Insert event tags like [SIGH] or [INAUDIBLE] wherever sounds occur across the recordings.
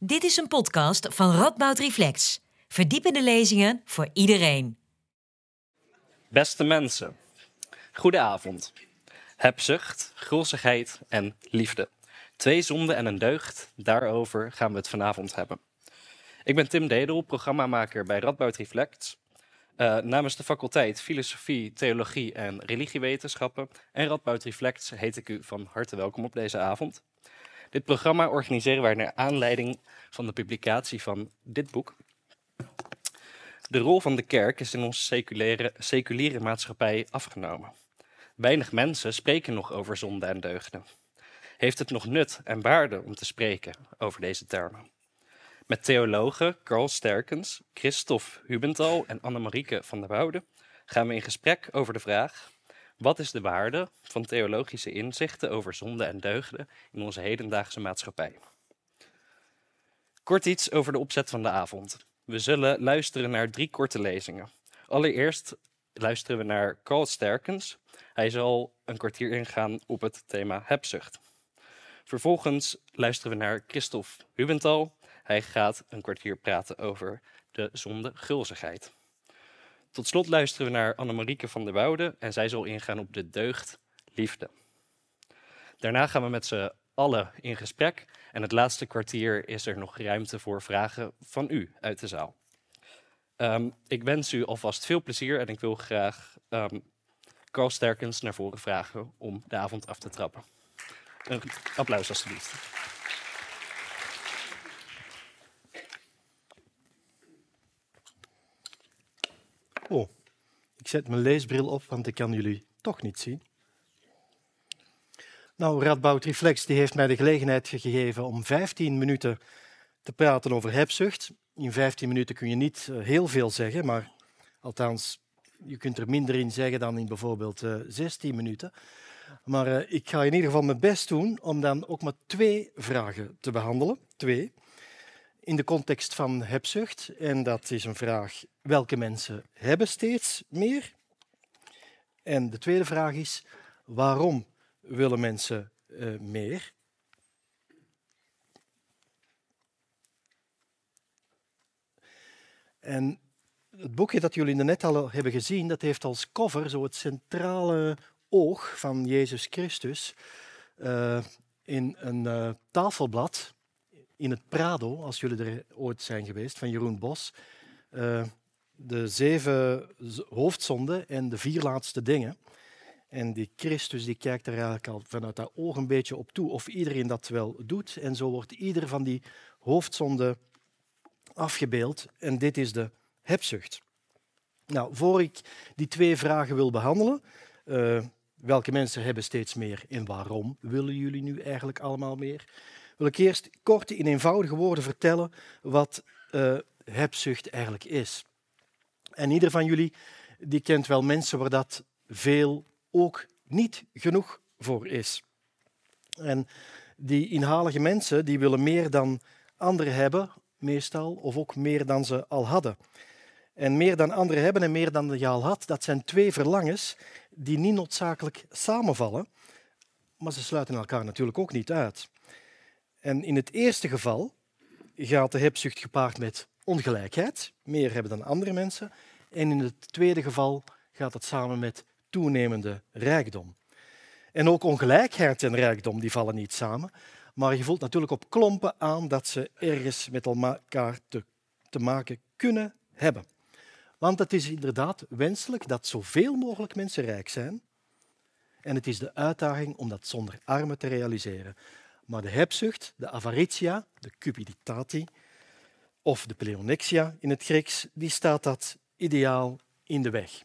Dit is een podcast van Radboud Reflex. Verdiepende lezingen voor iedereen. Beste mensen, goedenavond. Hebzucht, gulzigheid en liefde. Twee zonden en een deugd, daarover gaan we het vanavond hebben. Ik ben Tim Dedel, programmamaker bij Radboud Reflex. Uh, namens de faculteit Filosofie, Theologie en Religiewetenschappen en Radboud Reflex heet ik u van harte welkom op deze avond. Dit programma organiseren wij naar aanleiding van de publicatie van dit boek. De rol van de kerk is in onze seculiere, seculiere maatschappij afgenomen. Weinig mensen spreken nog over zonde en deugden. Heeft het nog nut en waarde om te spreken over deze termen? Met theologen Carl Sterkens, Christophe Hubenthal en Annemarieke van der Woude gaan we in gesprek over de vraag: wat is de waarde van theologische inzichten over zonde en deugden in onze hedendaagse maatschappij? Kort iets over de opzet van de avond. We zullen luisteren naar drie korte lezingen. Allereerst luisteren we naar Carl Sterkens. Hij zal een kwartier ingaan op het thema hebzucht. Vervolgens luisteren we naar Christophe Hubenthal. Hij gaat een kwartier praten over de zonde gulzigheid. Tot slot luisteren we naar Annemarieke van der Woude en zij zal ingaan op de deugd liefde. Daarna gaan we met z'n allen in gesprek en het laatste kwartier is er nog ruimte voor vragen van u uit de zaal. Um, ik wens u alvast veel plezier en ik wil graag um, Carl Sterkens naar voren vragen om de avond af te trappen. Een applaus alstublieft. Oh, ik zet mijn leesbril op, want ik kan jullie toch niet zien. Nou, Radboud Reflex die heeft mij de gelegenheid gegeven om 15 minuten te praten over hebzucht. In 15 minuten kun je niet eh, heel veel zeggen, maar althans, je kunt er minder in zeggen dan in bijvoorbeeld 16 eh, minuten. Maar uh, ik ga in ieder geval mijn best doen om dan ook maar twee vragen te behandelen. Twee in de context van hebzucht. En dat is een vraag, welke mensen hebben steeds meer? En de tweede vraag is, waarom willen mensen uh, meer? En het boekje dat jullie net al hebben gezien, dat heeft als cover zo het centrale oog van Jezus Christus uh, in een uh, tafelblad in het Prado, als jullie er ooit zijn geweest, van Jeroen Bos. Uh, de zeven hoofdzonden en de vier laatste dingen. En die Christus die kijkt er eigenlijk al vanuit dat oog een beetje op toe of iedereen dat wel doet. En zo wordt ieder van die hoofdzonden afgebeeld. En dit is de hebzucht. Nou, voor ik die twee vragen wil behandelen, uh, welke mensen hebben steeds meer en waarom willen jullie nu eigenlijk allemaal meer? Wil ik eerst kort in eenvoudige woorden vertellen wat uh, hebzucht eigenlijk is. En ieder van jullie die kent wel mensen waar dat veel ook niet genoeg voor is. En die inhalige mensen die willen meer dan anderen hebben, meestal, of ook meer dan ze al hadden. En meer dan anderen hebben en meer dan je al had, dat zijn twee verlangens die niet noodzakelijk samenvallen, maar ze sluiten elkaar natuurlijk ook niet uit. En in het eerste geval gaat de hebzucht gepaard met ongelijkheid, meer hebben dan andere mensen. En in het tweede geval gaat het samen met toenemende rijkdom. En ook ongelijkheid en rijkdom die vallen niet samen, maar je voelt natuurlijk op klompen aan dat ze ergens met elkaar te, te maken kunnen hebben. Want het is inderdaad wenselijk dat zoveel mogelijk mensen rijk zijn. En het is de uitdaging om dat zonder armen te realiseren. Maar de hebzucht, de avaritia, de cupiditati of de pleonexia in het Grieks, die staat dat ideaal in de weg.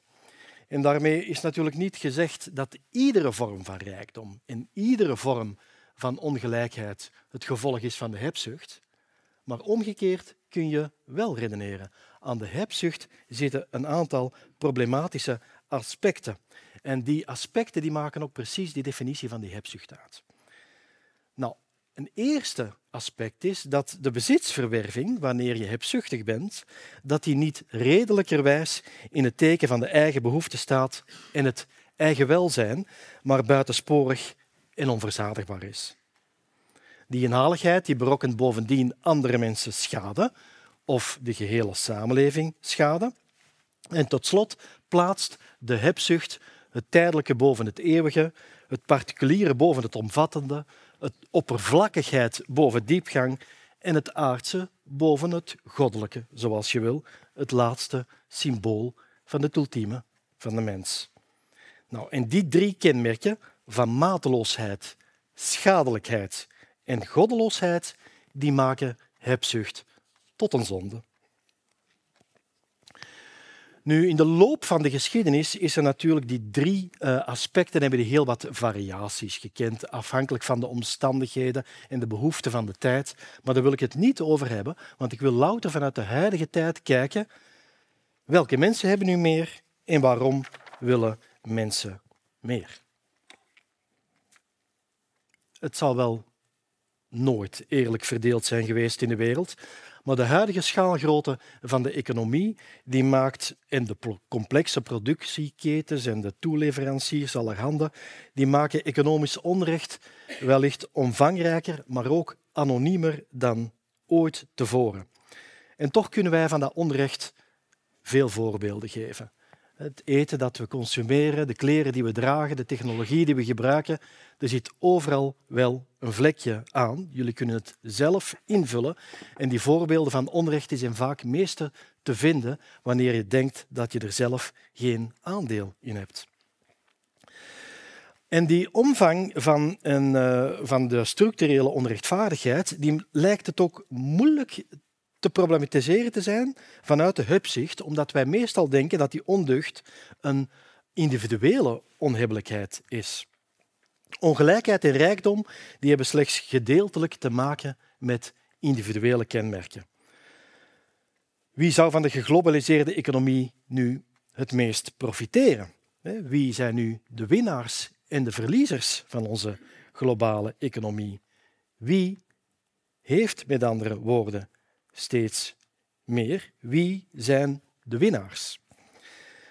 En daarmee is natuurlijk niet gezegd dat iedere vorm van rijkdom en iedere vorm van ongelijkheid het gevolg is van de hebzucht. Maar omgekeerd kun je wel redeneren. Aan de hebzucht zitten een aantal problematische aspecten. En die aspecten die maken ook precies die definitie van die hebzucht uit. Nou, een eerste aspect is dat de bezitsverwerving, wanneer je hebzuchtig bent, dat die niet redelijkerwijs in het teken van de eigen behoefte staat en het eigen welzijn, maar buitensporig en onverzadigbaar is. Die inhaligheid die berokkent bovendien andere mensen schade of de gehele samenleving schade. En tot slot plaatst de hebzucht het tijdelijke boven het eeuwige, het particuliere boven het omvattende, het oppervlakkigheid boven diepgang en het aardse boven het goddelijke, zoals je wil, het laatste symbool van het ultieme van de mens. Nou, en die drie kenmerken van mateloosheid, schadelijkheid en goddeloosheid, die maken hebzucht tot een zonde. Nu, in de loop van de geschiedenis is er natuurlijk die drie uh, aspecten hebben die heel wat variaties gekend, afhankelijk van de omstandigheden en de behoeften van de tijd. Maar daar wil ik het niet over hebben, want ik wil louter vanuit de huidige tijd kijken welke mensen hebben nu meer en waarom willen mensen meer. Het zal wel nooit eerlijk verdeeld zijn geweest in de wereld. Maar de huidige schaalgrootte van de economie die maakt, en de complexe productieketens en de toeleveranciers allerhande, die maken economisch onrecht wellicht omvangrijker, maar ook anoniemer dan ooit tevoren. En toch kunnen wij van dat onrecht veel voorbeelden geven. Het eten dat we consumeren, de kleren die we dragen, de technologie die we gebruiken, er zit overal wel een vlekje aan. Jullie kunnen het zelf invullen. En die voorbeelden van onrecht zijn vaak meeste te vinden wanneer je denkt dat je er zelf geen aandeel in hebt. En die omvang van, een, uh, van de structurele onrechtvaardigheid die lijkt het ook moeilijk te problematiseren te zijn vanuit de hupzicht, omdat wij meestal denken dat die ondeugd een individuele onhebbelijkheid is. Ongelijkheid en rijkdom die hebben slechts gedeeltelijk te maken met individuele kenmerken. Wie zou van de geglobaliseerde economie nu het meest profiteren? Wie zijn nu de winnaars en de verliezers van onze globale economie? Wie heeft, met andere woorden, steeds meer. Wie zijn de winnaars?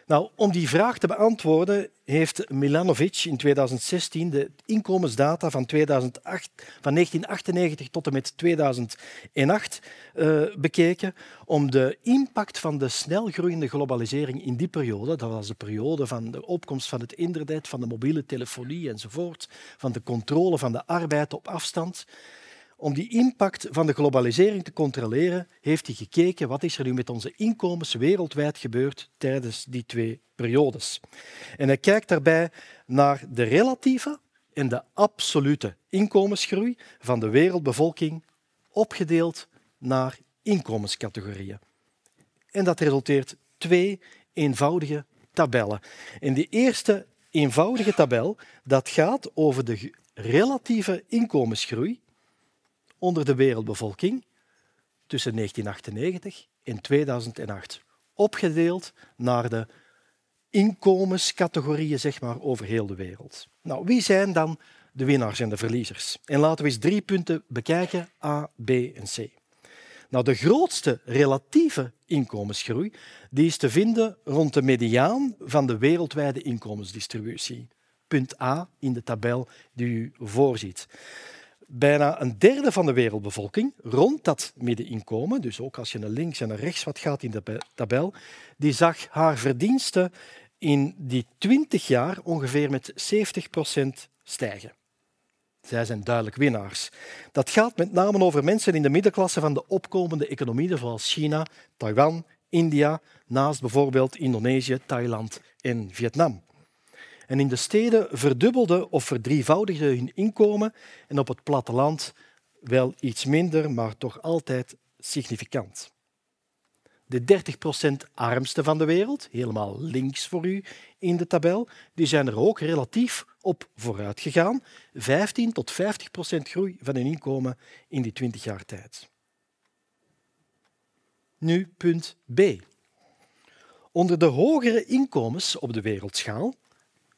Nou, om die vraag te beantwoorden heeft Milanovic in 2016 de inkomensdata van, 2008, van 1998 tot en met 2008 uh, bekeken om de impact van de snel groeiende globalisering in die periode, dat was de periode van de opkomst van het internet, van de mobiele telefonie enzovoort, van de controle van de arbeid op afstand, om die impact van de globalisering te controleren, heeft hij gekeken wat is er nu met onze inkomens wereldwijd gebeurd tijdens die twee periodes. En hij kijkt daarbij naar de relatieve en de absolute inkomensgroei van de wereldbevolking opgedeeld naar inkomenscategorieën. En dat resulteert twee eenvoudige tabellen. En die eerste eenvoudige tabel dat gaat over de relatieve inkomensgroei onder de wereldbevolking tussen 1998 en 2008. Opgedeeld naar de inkomenscategorieën zeg maar, over heel de wereld. Nou, wie zijn dan de winnaars en de verliezers? En laten we eens drie punten bekijken, A, B en C. Nou, de grootste relatieve inkomensgroei die is te vinden rond de mediaan van de wereldwijde inkomensdistributie. Punt A in de tabel die u voorziet bijna een derde van de wereldbevolking rond dat middeninkomen, dus ook als je naar links en naar rechts wat gaat in de tabel, die zag haar verdiensten in die 20 jaar ongeveer met 70% stijgen. Zij zijn duidelijk winnaars. Dat gaat met name over mensen in de middenklasse van de opkomende economieën zoals China, Taiwan, India, naast bijvoorbeeld Indonesië, Thailand en Vietnam. En in de steden verdubbelde of verdrievoudigde hun inkomen en op het platteland wel iets minder, maar toch altijd significant. De 30% armste van de wereld, helemaal links voor u in de tabel, die zijn er ook relatief op vooruit gegaan. 15 tot 50% groei van hun inkomen in die 20 jaar tijd. Nu punt B. Onder de hogere inkomens op de wereldschaal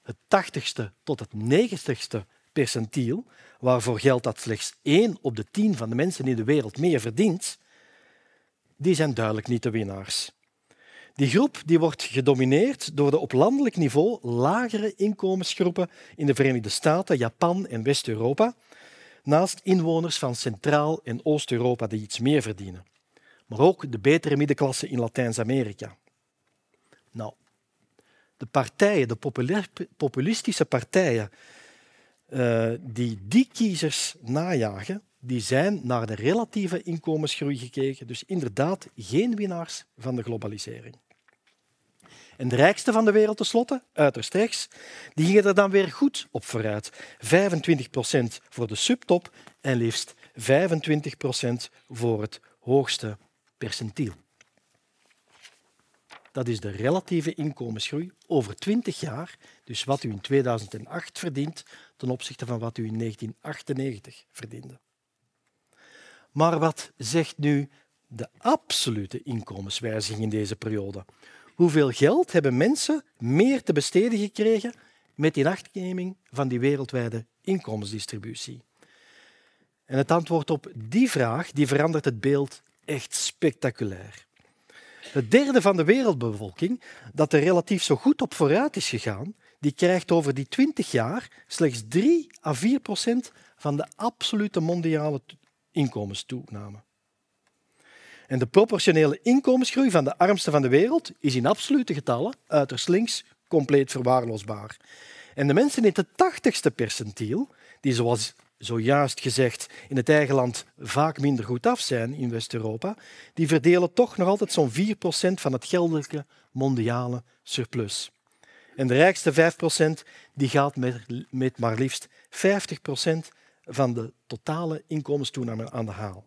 het tachtigste tot het negentigste percentiel, waarvoor geldt dat slechts één op de tien van de mensen in de wereld meer verdient, die zijn duidelijk niet de winnaars. Die groep die wordt gedomineerd door de op landelijk niveau lagere inkomensgroepen in de Verenigde Staten, Japan en West-Europa. naast inwoners van Centraal- en Oost-Europa die iets meer verdienen. Maar ook de betere middenklasse in Latijns-Amerika. Nou, de partijen, de populistische partijen uh, die die kiezers najagen, die zijn naar de relatieve inkomensgroei gekeken. Dus inderdaad geen winnaars van de globalisering. En de rijkste van de wereld tenslotte, uiterst rechts, die gingen er dan weer goed op vooruit. 25 procent voor de subtop en liefst 25 procent voor het hoogste percentiel. Dat is de relatieve inkomensgroei over 20 jaar, dus wat u in 2008 verdient ten opzichte van wat u in 1998 verdiende. Maar wat zegt nu de absolute inkomenswijziging in deze periode? Hoeveel geld hebben mensen meer te besteden gekregen met inachtneming van die wereldwijde inkomensdistributie? En het antwoord op die vraag die verandert het beeld echt spectaculair. Het derde van de wereldbevolking dat er relatief zo goed op vooruit is gegaan, die krijgt over die 20 jaar slechts 3 à 4 procent van de absolute mondiale inkomenstoename. En de proportionele inkomensgroei van de armsten van de wereld is in absolute getallen uiterst links compleet verwaarloosbaar. En de mensen in het tachtigste percentiel, die zoals zojuist gezegd in het eigen land vaak minder goed af zijn in West-Europa, die verdelen toch nog altijd zo'n 4% van het geldelijke mondiale surplus. En de rijkste 5% die gaat met, maar liefst 50% van de totale inkomenstoename aan de haal.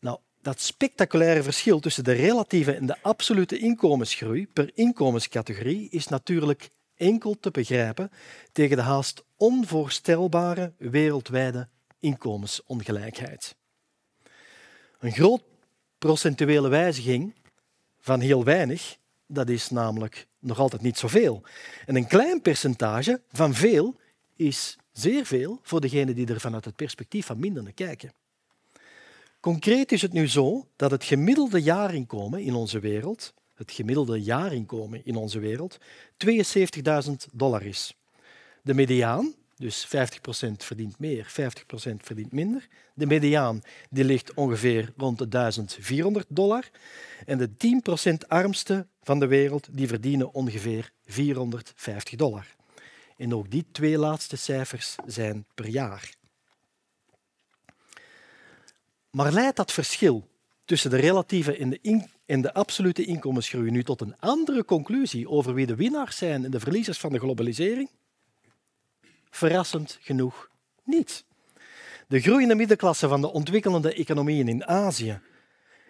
Nou, dat spectaculaire verschil tussen de relatieve en de absolute inkomensgroei per inkomenscategorie is natuurlijk enkel te begrijpen tegen de haast onvoorstelbare wereldwijde inkomensongelijkheid. Een groot procentuele wijziging van heel weinig, dat is namelijk nog altijd niet zoveel. En een klein percentage van veel is zeer veel voor degenen die er vanuit het perspectief van minder naar kijken. Concreet is het nu zo dat het gemiddelde jaarinkomen in onze wereld, het gemiddelde jaarinkomen in onze wereld, 72.000 dollar is. De mediaan, dus 50% verdient meer, 50% verdient minder. De mediaan die ligt ongeveer rond de 1400 dollar. En de 10% armste van de wereld die verdienen ongeveer 450 dollar. En ook die twee laatste cijfers zijn per jaar. Maar leidt dat verschil tussen de relatieve en de, en de absolute inkomensgroei nu tot een andere conclusie over wie de winnaars zijn en de verliezers van de globalisering? Verrassend genoeg niet. De groeiende middenklasse van de ontwikkelende economieën in Azië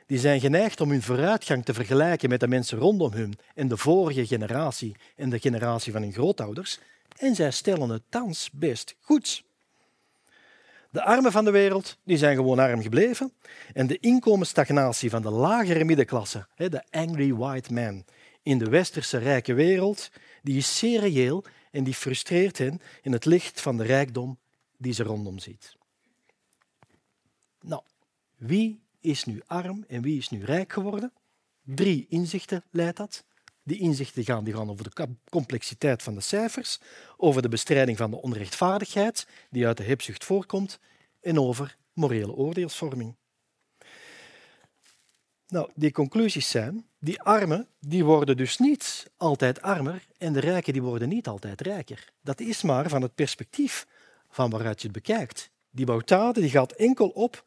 die zijn geneigd om hun vooruitgang te vergelijken met de mensen rondom hun en de vorige generatie en de generatie van hun grootouders, en zij stellen het thans best goed. De armen van de wereld die zijn gewoon arm gebleven en de inkomensstagnatie van de lagere middenklasse, de angry white man, in de westerse rijke wereld, die is zeer reëel en die frustreert hen in het licht van de rijkdom die ze rondom ziet. Nou, wie is nu arm en wie is nu rijk geworden? Drie inzichten leidt dat. Die inzichten gaan, die gaan over de complexiteit van de cijfers, over de bestrijding van de onrechtvaardigheid die uit de hebzucht voorkomt en over morele oordeelsvorming. Nou, die conclusies zijn, die armen die worden dus niet altijd armer en de rijken die worden niet altijd rijker. Dat is maar van het perspectief van waaruit je het bekijkt. Die boutade die gaat enkel op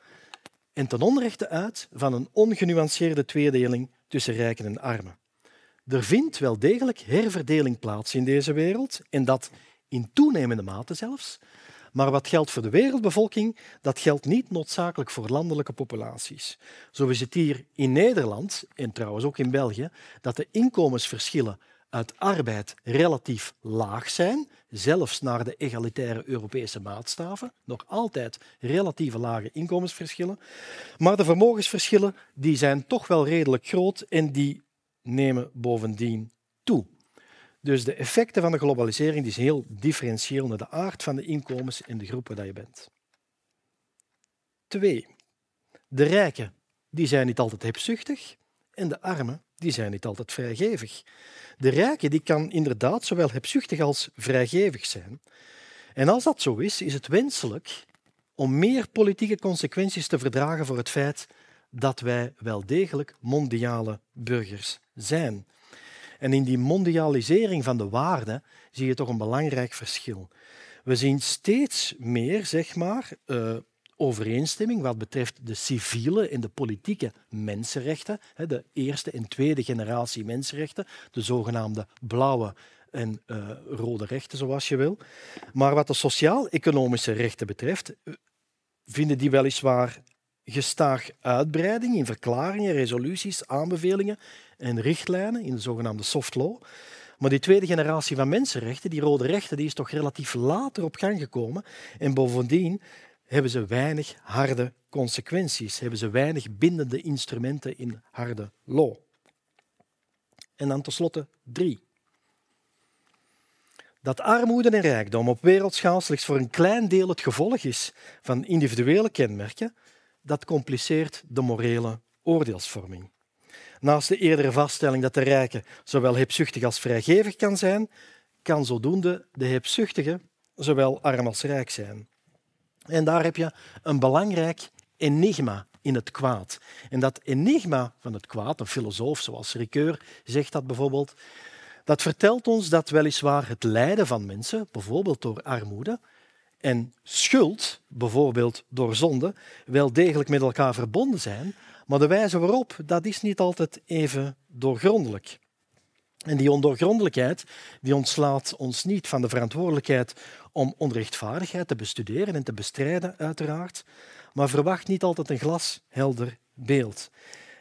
en ten onrechte uit van een ongenuanceerde tweedeling tussen rijken en armen. Er vindt wel degelijk herverdeling plaats in deze wereld en dat in toenemende mate zelfs. Maar wat geldt voor de wereldbevolking, dat geldt niet noodzakelijk voor landelijke populaties. Zo is het hier in Nederland, en trouwens ook in België, dat de inkomensverschillen uit arbeid relatief laag zijn, zelfs naar de egalitaire Europese maatstaven, nog altijd relatief lage inkomensverschillen. Maar de vermogensverschillen die zijn toch wel redelijk groot en die nemen bovendien toe. Dus de effecten van de globalisering die zijn heel differentieel naar de aard van de inkomens in de groepen dat je bent. Twee, de rijken die zijn niet altijd hebzuchtig en de armen die zijn niet altijd vrijgevig. De rijke die kan inderdaad zowel hebzuchtig als vrijgevig zijn. En als dat zo is, is het wenselijk om meer politieke consequenties te verdragen voor het feit dat wij wel degelijk mondiale burgers zijn. En in die mondialisering van de waarden zie je toch een belangrijk verschil. We zien steeds meer, zeg maar, uh, overeenstemming wat betreft de civiele en de politieke mensenrechten, de eerste en tweede generatie mensenrechten, de zogenaamde blauwe en uh, rode rechten, zoals je wil. Maar wat de sociaal-economische rechten betreft, eh, vinden die weliswaar gestaag uitbreiding in verklaringen, resoluties, aanbevelingen en richtlijnen in de zogenaamde soft law. Maar die tweede generatie van mensenrechten, die rode rechten, die is toch relatief later op gang gekomen. En bovendien hebben ze weinig harde consequenties, hebben ze weinig bindende instrumenten in harde law. En dan tenslotte drie. Dat armoede en rijkdom op wereldschaal slechts voor een klein deel het gevolg is van individuele kenmerken, dat compliceert de morele oordeelsvorming. Naast de eerdere vaststelling dat de rijke zowel hebzuchtig als vrijgevig kan zijn, kan zodoende de hebzuchtige zowel arm als rijk zijn. En daar heb je een belangrijk enigma in het kwaad. En dat enigma van het kwaad, een filosoof zoals Ricoeur zegt dat bijvoorbeeld, dat vertelt ons dat weliswaar het lijden van mensen, bijvoorbeeld door armoede, en schuld, bijvoorbeeld door zonde, wel degelijk met elkaar verbonden zijn, maar de wijze waarop, dat is niet altijd even doorgrondelijk. En die ondoorgrondelijkheid die ontslaat ons niet van de verantwoordelijkheid om onrechtvaardigheid te bestuderen en te bestrijden, uiteraard, maar verwacht niet altijd een glashelder beeld.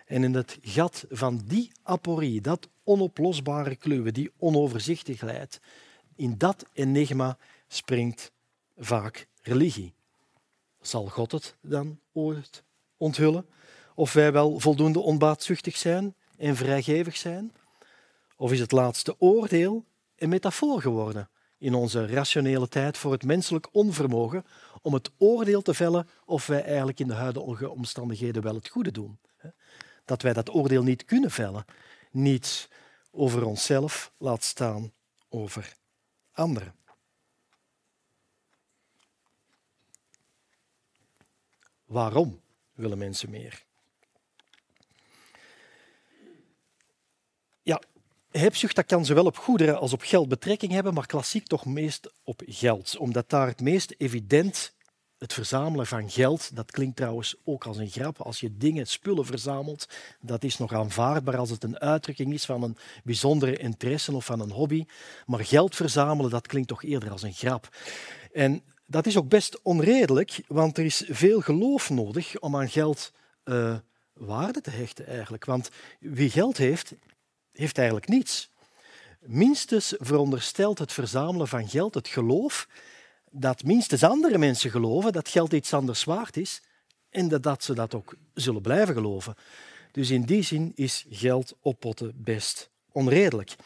En in het gat van die aporie, dat onoplosbare kluwen, die onoverzichtigheid, in dat enigma springt vaak religie. Zal God het dan ooit onthullen? Of wij wel voldoende onbaatzuchtig zijn en vrijgevig zijn? Of is het laatste oordeel een metafoor geworden in onze rationele tijd voor het menselijk onvermogen om het oordeel te vellen of wij eigenlijk in de huidige omstandigheden wel het goede doen? Dat wij dat oordeel niet kunnen vellen, niet over onszelf laat staan over anderen. Waarom willen mensen meer? Ja, hebzucht dat kan zowel op goederen als op geld betrekking hebben, maar klassiek toch meest op geld, omdat daar het meest evident het verzamelen van geld, dat klinkt trouwens ook als een grap. Als je dingen, spullen verzamelt, dat is nog aanvaardbaar als het een uitdrukking is van een bijzondere interesse of van een hobby. Maar geld verzamelen, dat klinkt toch eerder als een grap. En dat is ook best onredelijk, want er is veel geloof nodig om aan geld uh, waarde te hechten eigenlijk. Want wie geld heeft, heeft eigenlijk niets. Minstens veronderstelt het verzamelen van geld het geloof dat minstens andere mensen geloven dat geld iets anders waard is en dat ze dat ook zullen blijven geloven. Dus in die zin is geld oppotten best onredelijk.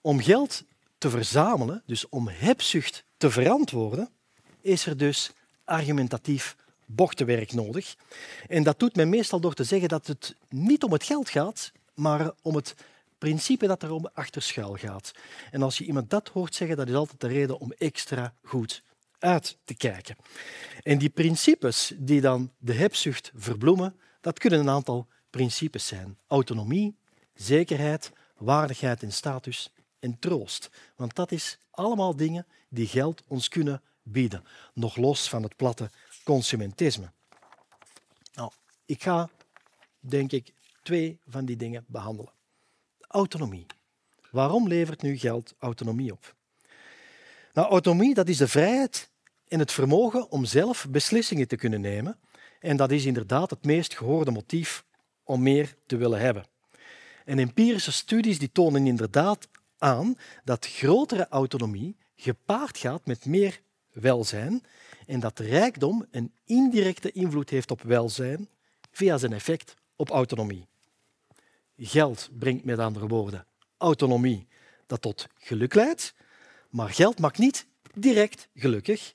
Om geld te verzamelen, dus om hebzucht te verantwoorden, is er dus argumentatief bochtenwerk nodig. En dat doet men meestal door te zeggen dat het niet om het geld gaat, maar om het principe dat er achter schuil gaat. En als je iemand dat hoort zeggen, dat is altijd de reden om extra goed uit te kijken. En die principes die dan de hebzucht verbloemen, dat kunnen een aantal principes zijn. Autonomie, zekerheid, waardigheid en status en troost. Want dat is allemaal dingen die geld ons kunnen bieden, nog los van het platte consumentisme. Nou, ik ga, denk ik, twee van die dingen behandelen. Autonomie. Waarom levert nu geld autonomie op? Nou, autonomie dat is de vrijheid en het vermogen om zelf beslissingen te kunnen nemen. En dat is inderdaad het meest gehoorde motief om meer te willen hebben. En empirische studies die tonen inderdaad aan dat grotere autonomie gepaard gaat met meer welzijn en dat rijkdom een indirecte invloed heeft op welzijn via zijn effect op autonomie. Geld brengt met andere woorden autonomie dat tot geluk leidt, maar geld maakt niet direct gelukkig.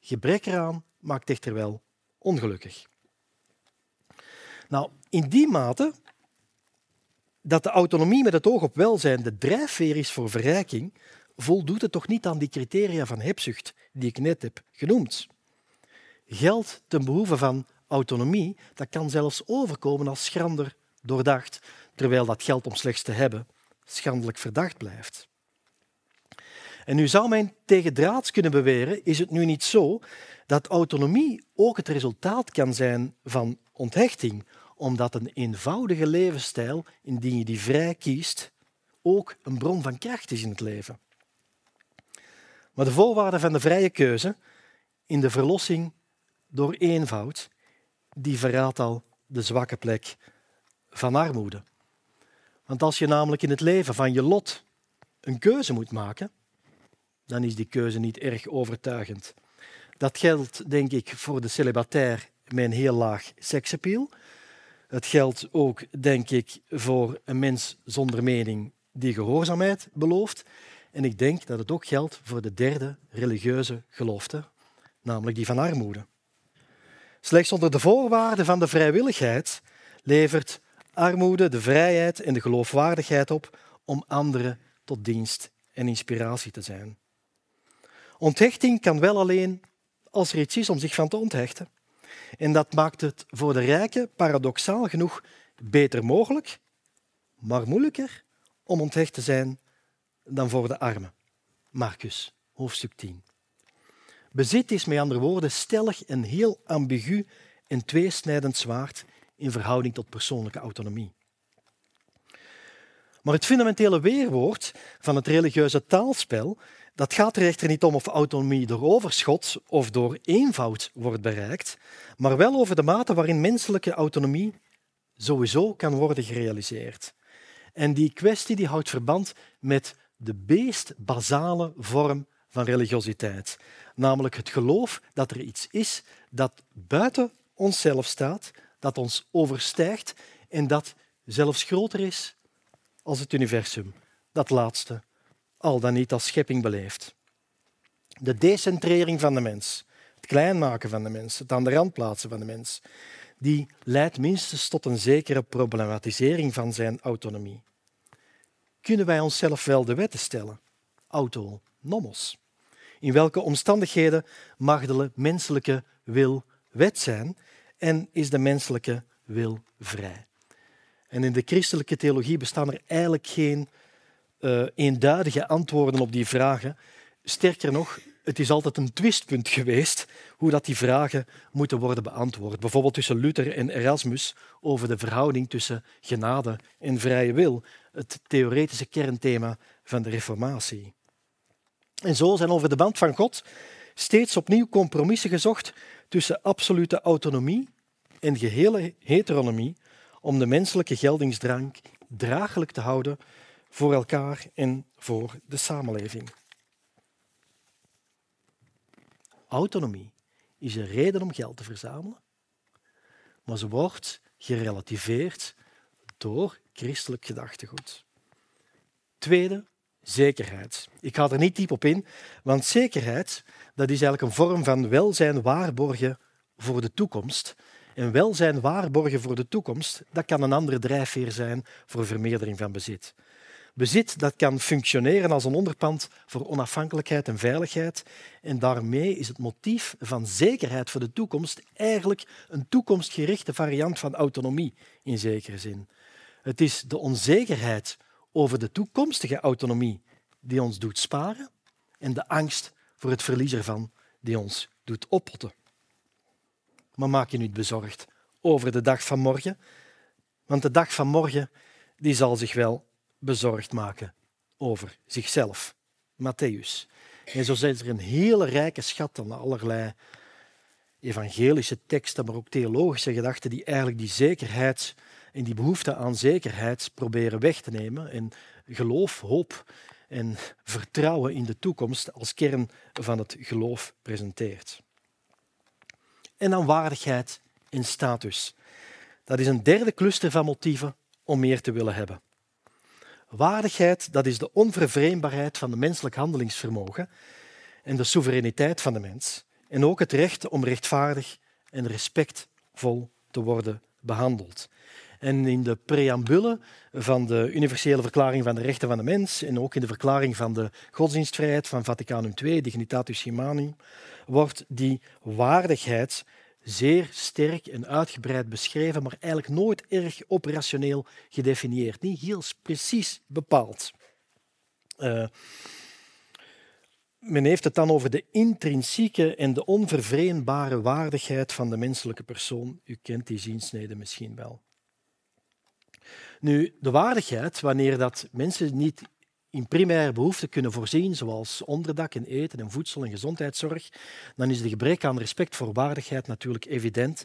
Gebrek eraan maakt echter wel ongelukkig. Nou, in die mate dat de autonomie met het oog op welzijn de drijfveer is voor verrijking, voldoet het toch niet aan die criteria van hebzucht die ik net heb genoemd. Geld ten behoeve van autonomie, dat kan zelfs overkomen als schrander doordacht, terwijl dat geld om slechts te hebben schandelijk verdacht blijft. En nu zou men tegendraads kunnen beweren, is het nu niet zo dat autonomie ook het resultaat kan zijn van onthechting, omdat een eenvoudige levensstijl, indien je die vrij kiest, ook een bron van kracht is in het leven. Maar de voorwaarde van de vrije keuze in de verlossing door eenvoud, die verraadt al de zwakke plek van armoede. Want als je namelijk in het leven van je lot een keuze moet maken, dan is die keuze niet erg overtuigend. Dat geldt, denk ik, voor de celibatair met een heel laag seksappeal. Het geldt ook, denk ik, voor een mens zonder mening die gehoorzaamheid belooft. En ik denk dat het ook geldt voor de derde religieuze gelofte, namelijk die van armoede. Slechts onder de voorwaarden van de vrijwilligheid levert armoede de vrijheid en de geloofwaardigheid op om anderen tot dienst en inspiratie te zijn. Onthechting kan wel alleen als er iets is om zich van te onthechten. En dat maakt het voor de rijken paradoxaal genoeg beter mogelijk, maar moeilijker om onthecht te zijn dan voor de armen. Marcus, hoofdstuk 10. Bezit is met andere woorden stellig een heel ambigu en tweesnijdend zwaard in verhouding tot persoonlijke autonomie. Maar het fundamentele weerwoord van het religieuze taalspel dat gaat er echter niet om of autonomie door overschot of door eenvoud wordt bereikt, maar wel over de mate waarin menselijke autonomie sowieso kan worden gerealiseerd. En die kwestie die houdt verband met de meest basale vorm van religiositeit, namelijk het geloof dat er iets is dat buiten onszelf staat, dat ons overstijgt en dat zelfs groter is als het universum, dat laatste al dan niet als schepping beleeft. De decentrering van de mens, het klein maken van de mens, het aan de rand plaatsen van de mens, die leidt minstens tot een zekere problematisering van zijn autonomie. Kunnen wij onszelf wel de wetten stellen? Auto, nomos. In welke omstandigheden mag de menselijke wil wet zijn en is de menselijke wil vrij? En in de christelijke theologie bestaan er eigenlijk geen uh, eenduidige antwoorden op die vragen. Sterker nog, het is altijd een twistpunt geweest hoe dat die vragen moeten worden beantwoord. Bijvoorbeeld tussen Luther en Erasmus over de verhouding tussen genade en vrije wil, het theoretische kernthema van de Reformatie. En zo zijn over de band van God steeds opnieuw compromissen gezocht tussen absolute autonomie en gehele heteronomie om de menselijke geldingsdrang draaglijk te houden voor elkaar en voor de samenleving. Autonomie is een reden om geld te verzamelen, maar ze wordt gerelativeerd door christelijk gedachtegoed. Tweede, zekerheid. Ik ga er niet diep op in, want zekerheid dat is eigenlijk een vorm van welzijn waarborgen voor de toekomst. En welzijn waarborgen voor de toekomst, dat kan een andere drijfveer zijn voor vermeerdering van bezit. Bezit dat kan functioneren als een onderpand voor onafhankelijkheid en veiligheid. En daarmee is het motief van zekerheid voor de toekomst eigenlijk een toekomstgerichte variant van autonomie in zekere zin. Het is de onzekerheid over de toekomstige autonomie die ons doet sparen en de angst voor het verlies ervan die ons doet oppotten. Maar maak je niet bezorgd over de dag van morgen, want de dag van morgen die zal zich wel bezorgd maken over zichzelf. Matthäus. En zo is er een hele rijke schat aan allerlei evangelische teksten, maar ook theologische gedachten die eigenlijk die zekerheid en die behoefte aan zekerheid proberen weg te nemen en geloof, hoop en vertrouwen in de toekomst als kern van het geloof presenteert. En dan waardigheid en status. Dat is een derde cluster van motieven om meer te willen hebben. Waardigheid, dat is de onvervreembaarheid van de menselijk handelingsvermogen en de soevereiniteit van de mens. En ook het recht om rechtvaardig en respectvol te worden behandeld. En in de preambule van de Universele Verklaring van de Rechten van de Mens en ook in de Verklaring van de Godsdienstvrijheid van Vaticanum II, Dignitatis Humani, wordt die waardigheid zeer sterk en uitgebreid beschreven, maar eigenlijk nooit erg operationeel gedefinieerd. Niet heel precies bepaald. Uh, men heeft het dan over de intrinsieke en de onvervreemdbare waardigheid van de menselijke persoon. U kent die ziensnede misschien wel. Nu, de waardigheid, wanneer dat mensen niet in primaire behoeften kunnen voorzien, zoals onderdak en eten en voedsel en gezondheidszorg, dan is de gebrek aan respect voor waardigheid natuurlijk evident.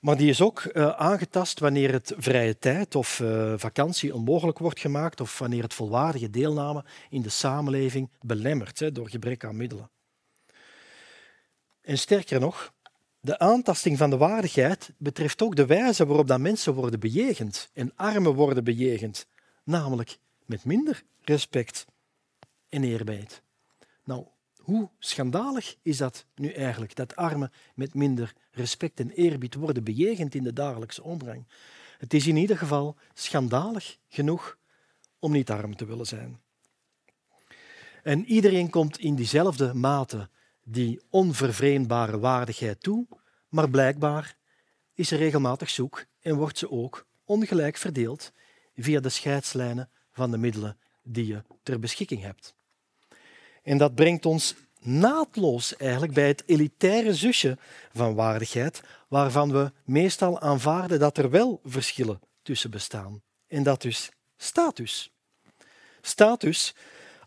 Maar die is ook uh, aangetast wanneer het vrije tijd of uh, vakantie onmogelijk wordt gemaakt of wanneer het volwaardige deelname in de samenleving belemmert hè, door gebrek aan middelen. En sterker nog, de aantasting van de waardigheid betreft ook de wijze waarop dat mensen worden bejegend en armen worden bejegend, namelijk met minder respect en eerbied. Nou, hoe schandalig is dat nu eigenlijk, dat armen met minder respect en eerbied worden bejegend in de dagelijkse omgang? Het is in ieder geval schandalig genoeg om niet arm te willen zijn. En iedereen komt in diezelfde mate die onvervreemdbare waardigheid toe, maar blijkbaar is er regelmatig zoek en wordt ze ook ongelijk verdeeld via de scheidslijnen van de middelen die je ter beschikking hebt. En dat brengt ons naadloos eigenlijk bij het elitaire zusje van waardigheid, waarvan we meestal aanvaarden dat er wel verschillen tussen bestaan. En dat is status. Status,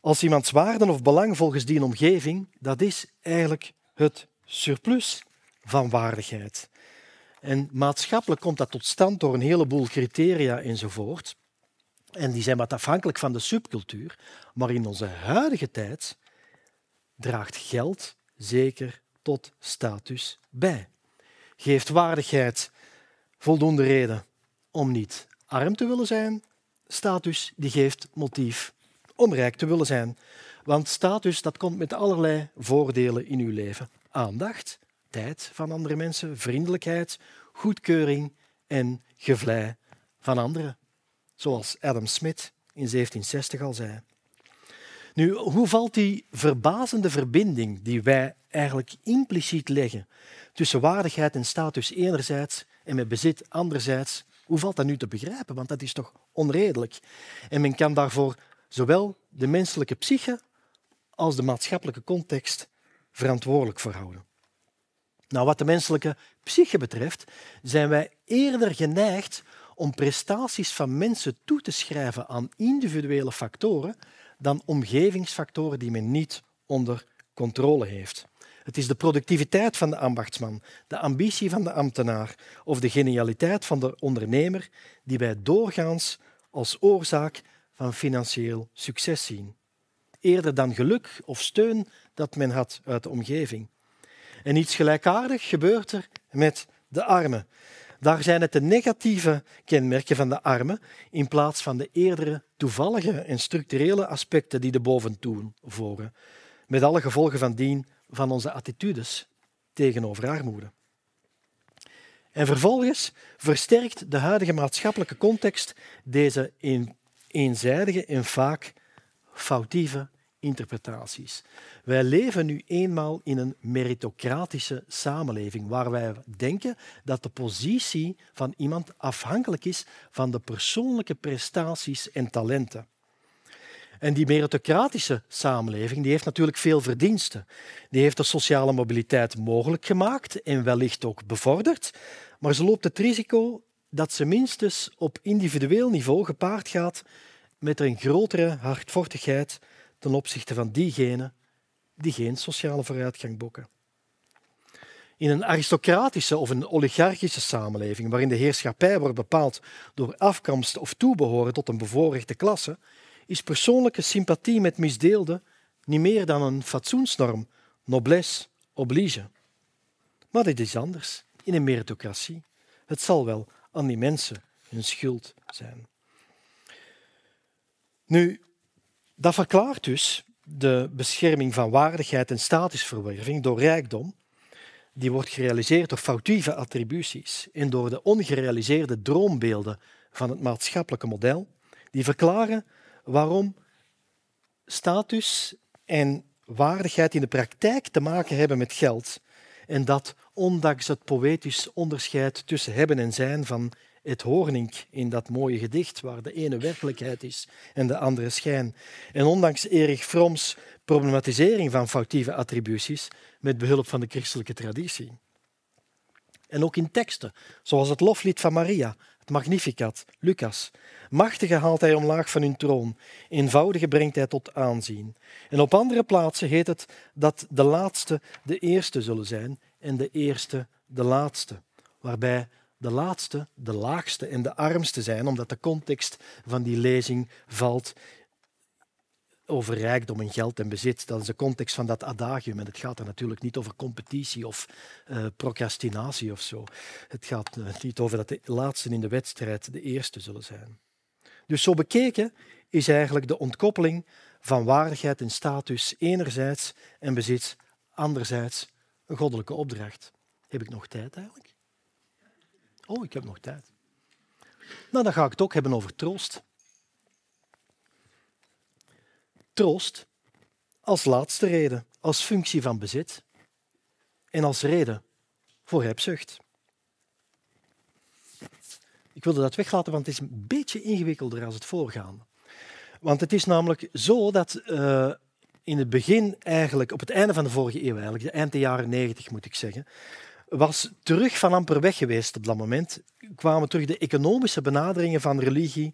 als iemands waarden of belang volgens die omgeving, dat is eigenlijk het surplus van waardigheid. En maatschappelijk komt dat tot stand door een heleboel criteria enzovoort. En die zijn wat afhankelijk van de subcultuur. Maar in onze huidige tijd draagt geld zeker tot status bij. Geeft waardigheid voldoende reden om niet arm te willen zijn. Status die geeft motief om rijk te willen zijn. Want status dat komt met allerlei voordelen in uw leven. Aandacht, tijd van andere mensen, vriendelijkheid, goedkeuring en gevlei van anderen zoals Adam Smith in 1760 al zei. Nu, hoe valt die verbazende verbinding die wij eigenlijk impliciet leggen tussen waardigheid en status enerzijds en met bezit anderzijds, hoe valt dat nu te begrijpen? Want dat is toch onredelijk. En men kan daarvoor zowel de menselijke psyche als de maatschappelijke context verantwoordelijk voor houden. Nou, wat de menselijke psyche betreft, zijn wij eerder geneigd om prestaties van mensen toe te schrijven aan individuele factoren dan omgevingsfactoren die men niet onder controle heeft. Het is de productiviteit van de ambachtsman, de ambitie van de ambtenaar of de genialiteit van de ondernemer die wij doorgaans als oorzaak van financieel succes zien. Eerder dan geluk of steun dat men had uit de omgeving. En iets gelijkaardigs gebeurt er met de armen. Daar zijn het de negatieve kenmerken van de armen in plaats van de eerdere toevallige en structurele aspecten die de boventoon voeren, met alle gevolgen van dien van onze attitudes tegenover armoede. En vervolgens versterkt de huidige maatschappelijke context deze eenzijdige en vaak foutieve interpretaties. Wij leven nu eenmaal in een meritocratische samenleving waar wij denken dat de positie van iemand afhankelijk is van de persoonlijke prestaties en talenten. En die meritocratische samenleving die heeft natuurlijk veel verdiensten. Die heeft de sociale mobiliteit mogelijk gemaakt en wellicht ook bevorderd, maar ze loopt het risico dat ze minstens op individueel niveau gepaard gaat met een grotere hardvochtigheid ten opzichte van diegenen die geen sociale vooruitgang boeken. In een aristocratische of een oligarchische samenleving, waarin de heerschappij wordt bepaald door afkomst of toebehoren tot een bevoorrechte klasse, is persoonlijke sympathie met misdeelden niet meer dan een fatsoensnorm, noblesse oblige. Maar dit is anders in een meritocratie. Het zal wel aan die mensen hun schuld zijn. Nu, dat verklaart dus de bescherming van waardigheid en statusverwerving door rijkdom, die wordt gerealiseerd door foutieve attributies en door de ongerealiseerde droombeelden van het maatschappelijke model, die verklaren waarom status en waardigheid in de praktijk te maken hebben met geld en dat ondanks het poëtisch onderscheid tussen hebben en zijn van het Hoornink in dat mooie gedicht, waar de ene werkelijkheid is en de andere schijn. En ondanks Erich Froms problematisering van foutieve attributies met behulp van de christelijke traditie. En ook in teksten, zoals het loflied van Maria, het Magnificat, Lucas. Machtige haalt hij omlaag van hun troon, eenvoudige brengt hij tot aanzien. En op andere plaatsen heet het dat de laatste de eerste zullen zijn en de eerste de laatste, waarbij de laatste de laagste en de armste zijn, omdat de context van die lezing valt over rijkdom en geld en bezit. Dat is de context van dat adagium. En het gaat er natuurlijk niet over competitie of uh, procrastinatie of zo. Het gaat uh, niet over dat de laatsten in de wedstrijd de eerste zullen zijn. Dus zo bekeken is eigenlijk de ontkoppeling van waardigheid en status enerzijds en bezit anderzijds een goddelijke opdracht. Heb ik nog tijd eigenlijk? Oh, ik heb nog tijd. Nou, dan ga ik het ook hebben over troost. Troost als laatste reden, als functie van bezit en als reden voor hebzucht. Ik wilde dat weglaten, want het is een beetje ingewikkelder als het voorgaande. Want het is namelijk zo dat uh, in het begin, eigenlijk op het einde van de vorige eeuw, eigenlijk, de eind der jaren negentig moet ik zeggen, was terug van amper weg geweest op dat moment. Kwamen terug de economische benaderingen van religie,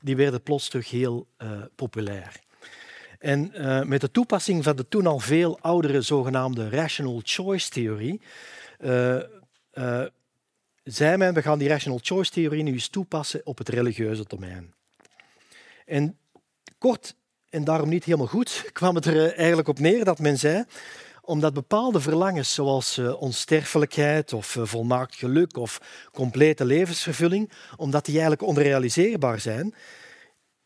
die werden plots terug heel uh, populair. En uh, met de toepassing van de toen al veel oudere zogenaamde rational choice theorie, uh, zei men, we gaan die rational choice theorie nu eens toepassen op het religieuze domein. En kort en daarom niet helemaal goed, [LAUGHS] kwam het er eigenlijk op neer dat men zei, omdat bepaalde verlangens zoals onsterfelijkheid of volmaakt geluk of complete levensvervulling, omdat die eigenlijk onrealiseerbaar zijn,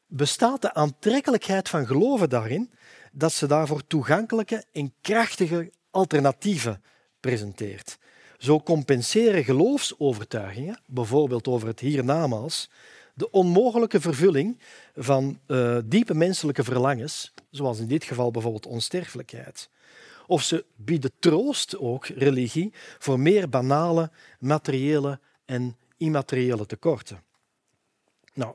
bestaat de aantrekkelijkheid van geloven daarin dat ze daarvoor toegankelijke en krachtige alternatieven presenteert. Zo compenseren geloofsovertuigingen, bijvoorbeeld over het hiernamaals, de onmogelijke vervulling van uh, diepe menselijke verlangens, zoals in dit geval bijvoorbeeld onsterfelijkheid. Of ze bieden troost, ook religie, voor meer banale materiële en immateriële tekorten. Nou,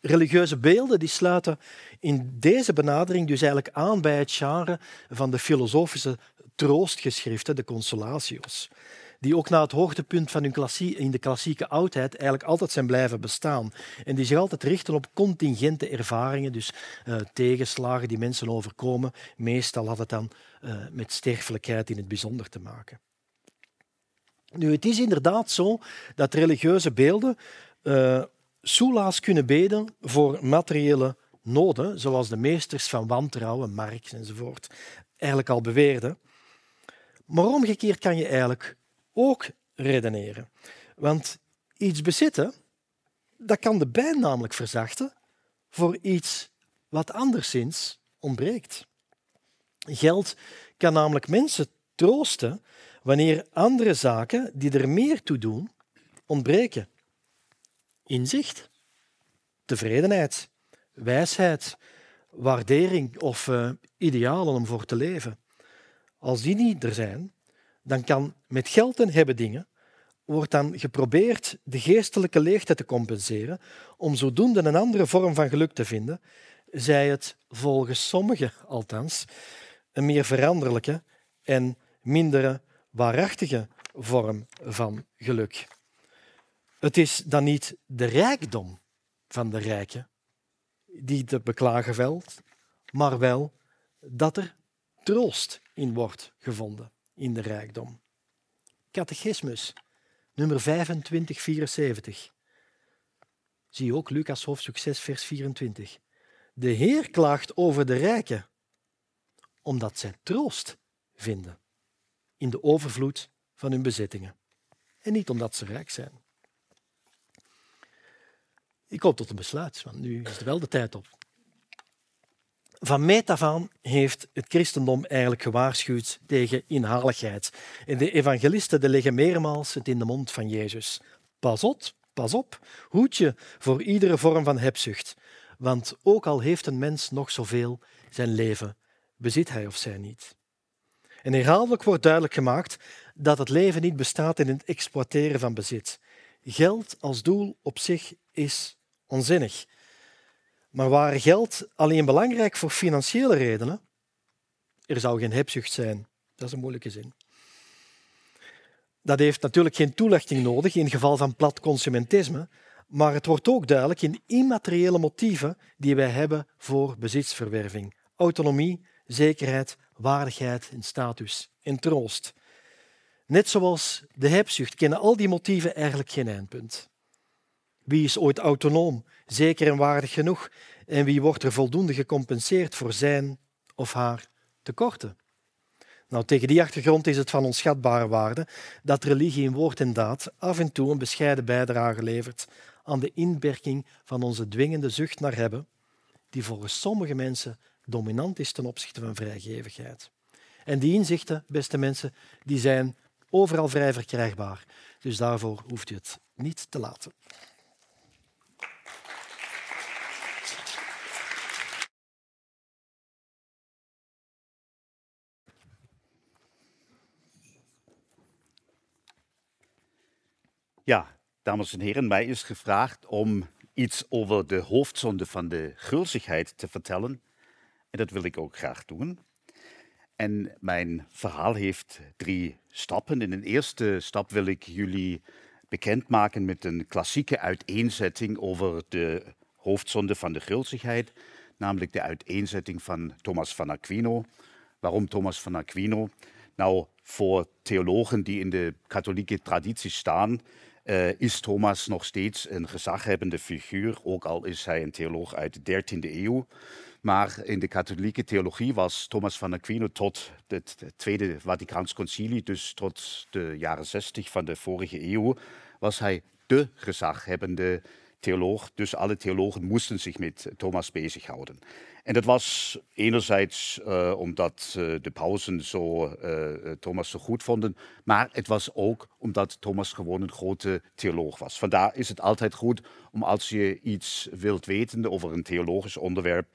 religieuze beelden die sluiten in deze benadering dus eigenlijk aan bij het genre van de filosofische troostgeschriften, de consolatios, die ook na het hoogtepunt van hun klassie, in de klassieke oudheid eigenlijk altijd zijn blijven bestaan en die zich altijd richten op contingente ervaringen, dus uh, tegenslagen die mensen overkomen. Meestal had het dan uh, met sterfelijkheid in het bijzonder te maken. Nu, het is inderdaad zo dat religieuze beelden uh, soelaas kunnen beden voor materiële noden, zoals de meesters van wantrouwen, Marx enzovoort, eigenlijk al beweerden. Maar omgekeerd kan je eigenlijk ook redeneren. Want iets bezitten, dat kan de pijn namelijk verzachten voor iets wat anderszins ontbreekt. Geld kan namelijk mensen troosten wanneer andere zaken die er meer toe doen, ontbreken inzicht, tevredenheid, wijsheid, waardering of uh, idealen om voor te leven. Als die niet er zijn, dan kan met geld en hebben dingen wordt dan geprobeerd de geestelijke leegte te compenseren om zodoende een andere vorm van geluk te vinden, zij het volgens sommigen althans een meer veranderlijke en mindere waarachtige vorm van geluk. Het is dan niet de rijkdom van de rijken die te beklagen valt, maar wel dat er troost in wordt gevonden in de rijkdom. Catechismus, nummer 2574. Zie ook Lucas hoofdstuk 6, vers 24. De Heer klaagt over de rijken, omdat zij troost vinden in de overvloed van hun bezittingen. En niet omdat ze rijk zijn. Ik kom tot een besluit, want nu is er wel de tijd op. Van meet af aan heeft het christendom eigenlijk gewaarschuwd tegen inhaligheid. En de evangelisten leggen meermaals het in de mond van Jezus. Pas op, pas op, hoed je voor iedere vorm van hebzucht. Want ook al heeft een mens nog zoveel, zijn leven bezit hij of zij niet. En herhaaldelijk wordt duidelijk gemaakt dat het leven niet bestaat in het exploiteren van bezit. Geld als doel op zich is onzinnig. Maar waar geld alleen belangrijk voor financiële redenen, er zou geen hebzucht zijn. Dat is een moeilijke zin. Dat heeft natuurlijk geen toelichting nodig in geval van plat consumentisme, maar het wordt ook duidelijk in immateriële motieven die wij hebben voor bezitsverwerving. Autonomie, zekerheid, waardigheid en status en troost. Net zoals de hebzucht kennen al die motieven eigenlijk geen eindpunt. Wie is ooit autonoom, zeker en waardig genoeg? En wie wordt er voldoende gecompenseerd voor zijn of haar tekorten? Nou, tegen die achtergrond is het van onschatbare waarde dat religie in woord en daad af en toe een bescheiden bijdrage levert aan de inperking van onze dwingende zucht naar hebben, die volgens sommige mensen dominant is ten opzichte van vrijgevigheid. En die inzichten, beste mensen, die zijn overal vrij verkrijgbaar. Dus daarvoor hoeft u het niet te laten. Ja, dames en heren, mij is gevraagd om iets over de hoofdzonde van de gulzigheid te vertellen. En dat wil ik ook graag doen. En mijn verhaal heeft drie stappen. In de eerste stap wil ik jullie bekendmaken met een klassieke uiteenzetting over de hoofdzonde van de gulzigheid, namelijk de uiteenzetting van Thomas van Aquino. Waarom Thomas van Aquino? Nou, voor theologen die in de katholieke traditie staan, uh, is Thomas nog steeds een gezaghebbende figuur, ook al is hij een theoloog uit de 13e eeuw. Maar in de katholieke theologie was Thomas van Aquino tot het Tweede Vaticaans Concilie, dus tot de jaren 60 van de vorige eeuw, was hij de gezaghebbende theoloog. Dus alle theologen moesten zich met Thomas bezighouden. En dat was enerzijds uh, omdat uh, de pausen zo, uh, Thomas zo goed vonden, maar het was ook omdat Thomas gewoon een grote theoloog was. Vandaar is het altijd goed om als je iets wilt weten over een theologisch onderwerp,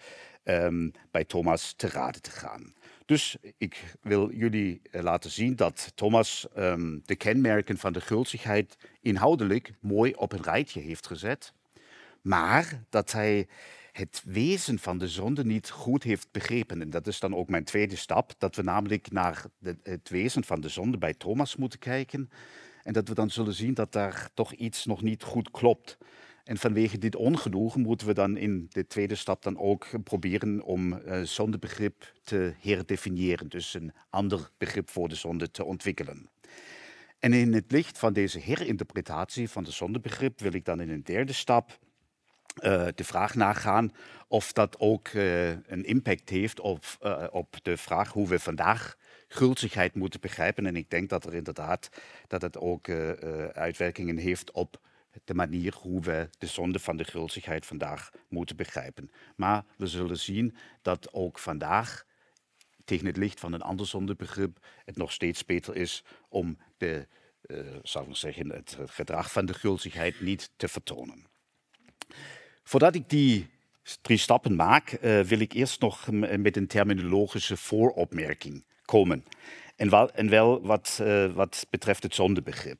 um, bij Thomas te raden te gaan. Dus ik wil jullie laten zien dat Thomas um, de kenmerken van de gulzigheid inhoudelijk mooi op een rijtje heeft gezet, maar dat hij het wezen van de zonde niet goed heeft begrepen. En dat is dan ook mijn tweede stap, dat we namelijk naar het wezen van de zonde bij Thomas moeten kijken. En dat we dan zullen zien dat daar toch iets nog niet goed klopt. En vanwege dit ongenoegen moeten we dan in de tweede stap dan ook proberen om uh, zondebegrip te herdefiniëren. Dus een ander begrip voor de zonde te ontwikkelen. En in het licht van deze herinterpretatie van de zondebegrip wil ik dan in een derde stap de vraag nagaan of dat ook uh, een impact heeft op, uh, op de vraag hoe we vandaag gulzigheid moeten begrijpen. En ik denk dat er inderdaad dat het ook uitwerkingen heeft op de manier hoe we de zonde van de gulzigheid vandaag moeten begrijpen. Maar we zullen zien dat ook vandaag tegen het licht van een ander zondebegrip het nog steeds beter is om de, zou ik zeggen, het gedrag van de gulzigheid niet te vertonen. Voordat ik die drie stappen maak, uh, wil ik eerst nog met een terminologische vooropmerking komen. En wel, en wel wat, uh, wat betreft het zondebegrip.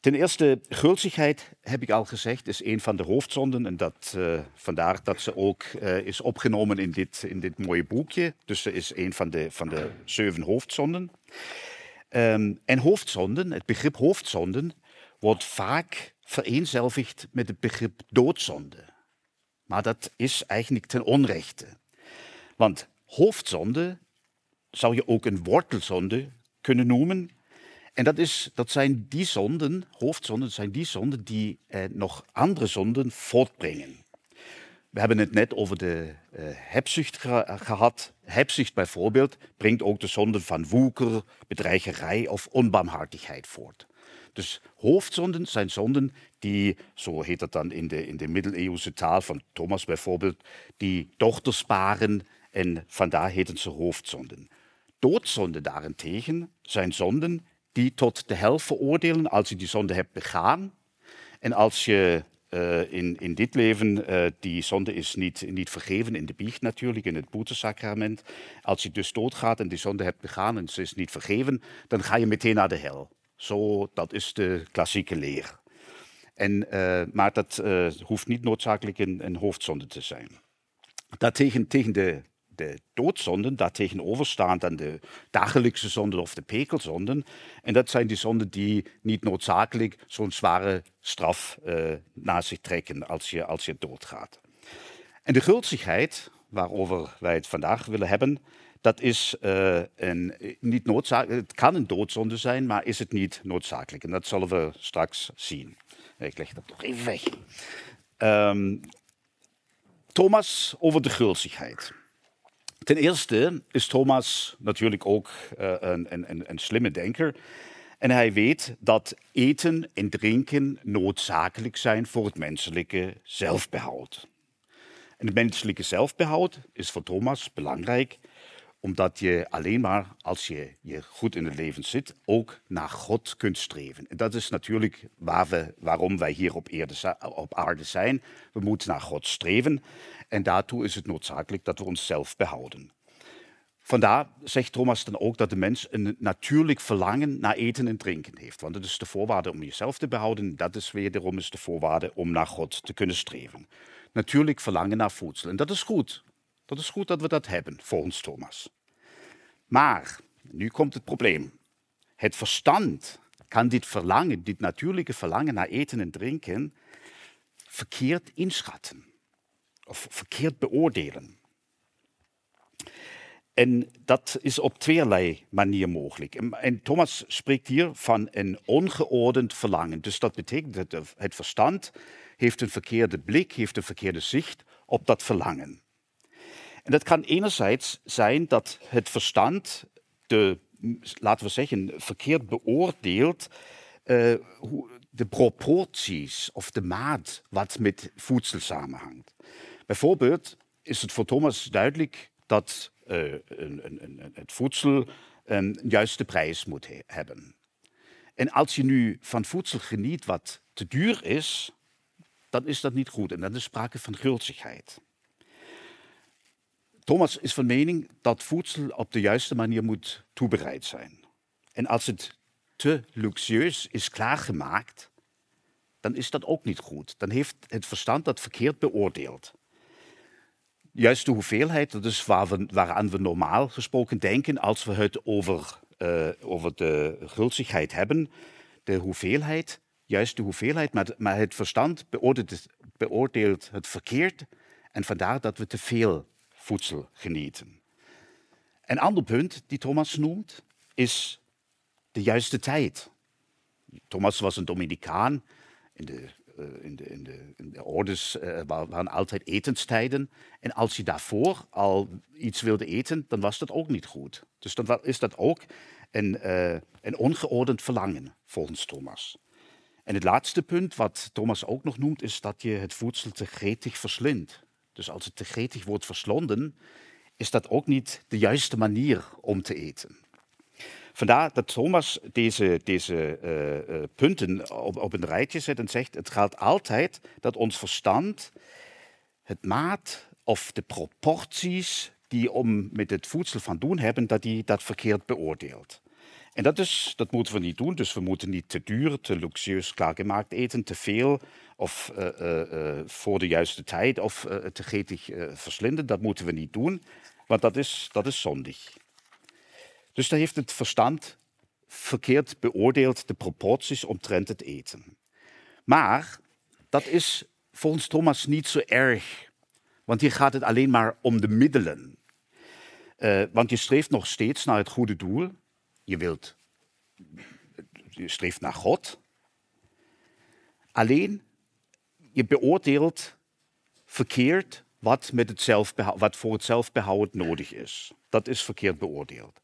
Ten eerste, gulzigheid, heb ik al gezegd, is een van de hoofdzonden. En dat, uh, vandaar dat ze ook is opgenomen in dit, in dit mooie boekje. Dus ze is een van de, van de zeven hoofdzonden. Um, en hoofdzonden, het begrip hoofdzonden, wordt vaak vereenzelvigd met het begrip doodzonde. Maar dat is eigenlijk ten onrechte. Want hoofdzonde zou je ook een wortelzonde kunnen noemen. En dat, is, dat zijn die zonden, hoofdzonden, zijn die zonden die eh, nog andere zonden voortbrengen. We hebben het net over de uh, hebzucht ge gehad. Hebzucht bijvoorbeeld brengt ook de zonden van woeker, bedreigerij of onbarmhartigheid voort. Dus hoofdzonden zijn zonden die, zo heet het dan in de, in de middeleeuwse taal van Thomas bijvoorbeeld, die dochters sparen En vandaar heten ze hoofdzonden. Doodzonden daarentegen zijn zonden die tot de hel veroordelen als je die zonde hebt begaan. En als je uh, in, in dit leven, uh, die zonde is niet, niet vergeven in de biecht natuurlijk, in het boetesacrament. Als je dus doodgaat en die zonde hebt begaan en ze is niet vergeven, dan ga je meteen naar de hel. Zo, dat is de klassieke leer. En, uh, maar dat hoeft niet noodzakelijk een, hoofdzonde te zijn. Daartegen tegen de de doodzonden, daartegenover staan dan de dagelijkse zonden of de pekelzonden. En dat zijn die zonden die niet noodzakelijk zo'n zware straf uh, naar zich trekken als je, als je doodgaat. En de gulzigheid, waarover wij het vandaag willen hebben, dat is een, niet noodzakelijk. Het kan een doodzonde zijn, maar is het niet noodzakelijk. En dat zullen we straks zien. Ik leg dat nog even weg. Um, Thomas over de gulzigheid. Ten eerste is Thomas natuurlijk ook uh, een, een, een slimme denker. En hij weet dat eten en drinken noodzakelijk zijn voor het menselijke zelfbehoud. En het menselijke zelfbehoud is voor Thomas belangrijk, omdat je alleen maar als je, je goed in het leven zit, ook naar God kunt streven. En dat is natuurlijk waarom wij hier op, op aarde zijn. We moeten naar God streven. En daartoe is het noodzakelijk dat we onszelf behouden. Vandaar zegt Thomas dan ook dat de mens een natuurlijk verlangen naar eten en drinken heeft. Want dat is de voorwaarde om jezelf te behouden. Dat is wederom de voorwaarde om naar God te kunnen streven. Natuurlijk verlangen naar voedsel. En dat is goed. Dat is goed dat we dat hebben, volgens Thomas. Maar, nu komt het probleem. Het verstand kan dit verlangen, dit natuurlijke verlangen naar eten en drinken, verkeerd inschatten of verkeerd beoordelen. En dat is op tweeërlei manier mogelijk. En Thomas spreekt hier van een ongeordend verlangen. Dus dat betekent dat het verstand heeft een verkeerde blik, heeft een verkeerde zicht op dat verlangen. En dat kan enerzijds zijn dat het verstand de, laten we zeggen, verkeerd beoordeelt uh, de proporties of de maat wat met voedsel samenhangt. Bijvoorbeeld is het voor Thomas duidelijk dat een, het voedsel een juiste prijs moet he hebben. En als je nu van voedsel geniet wat te duur is, dan is dat niet goed en dan is sprake van gulzigheid. Thomas is van mening dat voedsel op de juiste manier moet toebereid zijn. En als het te luxueus is klaargemaakt, dan is dat ook niet goed. Dan heeft het verstand dat verkeerd beoordeeld. Juist de hoeveelheid, is waar we, waaraan we normaal gesproken denken als we het over, uh, over de gulzigheid hebben. De hoeveelheid, juist de hoeveelheid, maar, maar het verstand beoordeelt beoordeelt het verkeerd. En vandaar dat we te veel voedsel genieten. Een ander punt die Thomas noemt is de juiste tijd. Thomas was een Dominicaan. In de, uh, in de, in de, in de uh, waren altijd etenstijden. En als je daarvoor al iets wilde eten, dan was dat ook niet goed. Dus dan is dat ook een, uh, een ongeordend verlangen, volgens Thomas. En het laatste punt, wat Thomas ook nog noemt, is dat je het voedsel te gretig verslindt. Dus als het te gretig wordt verslonden, is dat ook niet de juiste manier om te eten. Vandaar dat Thomas deze, deze uh, uh, punten op, op een rijtje zet en zegt: het gaat altijd dat ons verstand het maat of de proporties die om met het voedsel van doen hebben, dat die dat verkeerd beoordeelt. En dat, is, dat moeten we niet doen. Dus we moeten niet te duur, te luxueus klaargemaakt eten, te veel of uh, uh, voor de juiste tijd of te gretig verslinden. Dat moeten we niet doen, want dat is, dat is zondig. Dus daar heeft het verstand verkeerd beoordeeld de proporties omtrent het eten. Maar dat is volgens Thomas niet zo erg, want hier gaat het alleen maar om de middelen. want je streeft nog steeds naar het goede doel, je wilt, je streeft naar God. Alleen, je beoordeelt verkeerd wat, voor het zelfbehoud nodig is. Dat is verkeerd beoordeeld.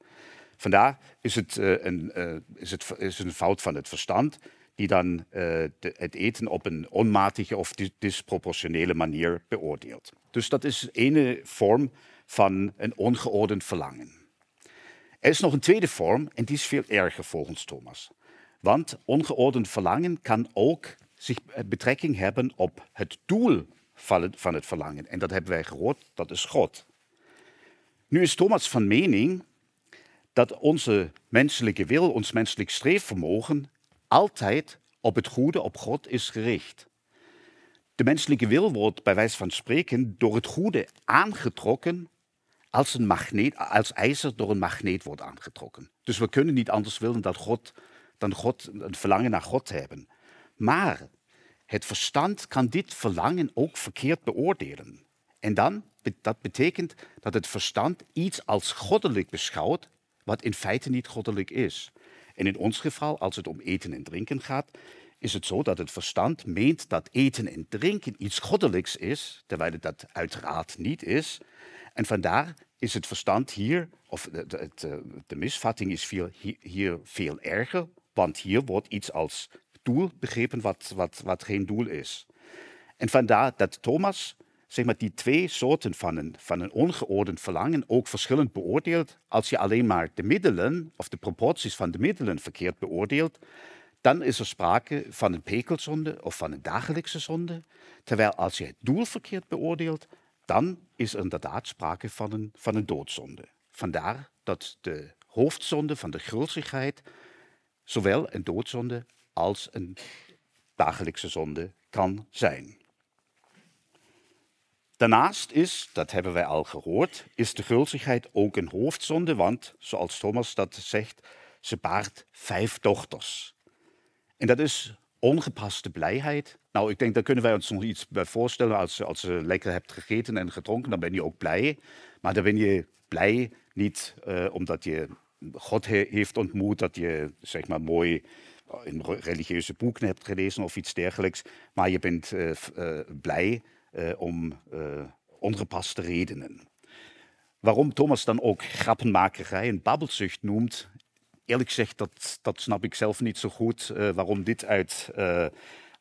Vandaar is het, een, het is een fout van het verstand die dan de, het eten op een onmatige of disproportionele manier beoordeelt. Dus dat is ene vorm van een ongeordend verlangen. Er is nog een tweede vorm en die is veel erger volgens Thomas. Want ongeordend verlangen kan ook zich betrekking hebben op het doel van het verlangen. En dat hebben wij gehoord, dat is God. Nu is Thomas van mening dat onze menselijke wil, ons menselijk streefvermogen, altijd op het goede, op God is gericht. De menselijke wil wordt bij wijze van spreken door het goede aangetrokken als, een magneet, als ijzer door een magneet wordt aangetrokken. Dus we kunnen niet anders willen dan God, dan God een verlangen naar God hebben. Maar het verstand kan dit verlangen ook verkeerd beoordelen. En dan, dat betekent dat het verstand iets als goddelijk beschouwt, wat in feite niet goddelijk is. En in ons geval, als het om eten en drinken gaat, is het zo dat het verstand meent dat eten en drinken iets goddelijks is, terwijl het dat uiteraard niet is. En vandaar is het verstand hier, of de, de misvatting is hier veel erger, want hier wordt iets als doel begrepen wat, wat, wat geen doel is. En vandaar dat Thomas zeg maar, die twee soorten van een, van een ongeordend verlangen ook verschillend beoordeelt. Als je alleen maar de middelen of de proporties van de middelen verkeerd beoordeelt, dan is er sprake van een pekelzonde of van een dagelijkse zonde. Terwijl als je het doel verkeerd beoordeelt, dan is er inderdaad sprake van een, van een doodzonde. Vandaar dat de hoofdzonde van de gulzigheid zowel een doodzonde als een dagelijkse zonde kan zijn. Daarnaast is, dat hebben wij al gehoord, is de gulzigheid ook een hoofdzonde, want zoals Thomas dat zegt, ze baart vijf dochters. En dat is ongepaste blijheid. Nou, ik denk, daar kunnen wij ons nog iets bij voorstellen. Als, als je lekker hebt gegeten en gedronken, dan ben je ook blij. Maar dan ben je blij niet uh, omdat je God he heeft ontmoet, dat je zeg maar mooi een religieuze boeken hebt gelezen of iets dergelijks. Maar je bent uh, blij om ongepaste redenen. Waarom Thomas dan ook grappenmakerij en babbelzucht noemt, eerlijk gezegd, dat, dat snap ik zelf niet zo goed. Uh, waarom dit uit, uh,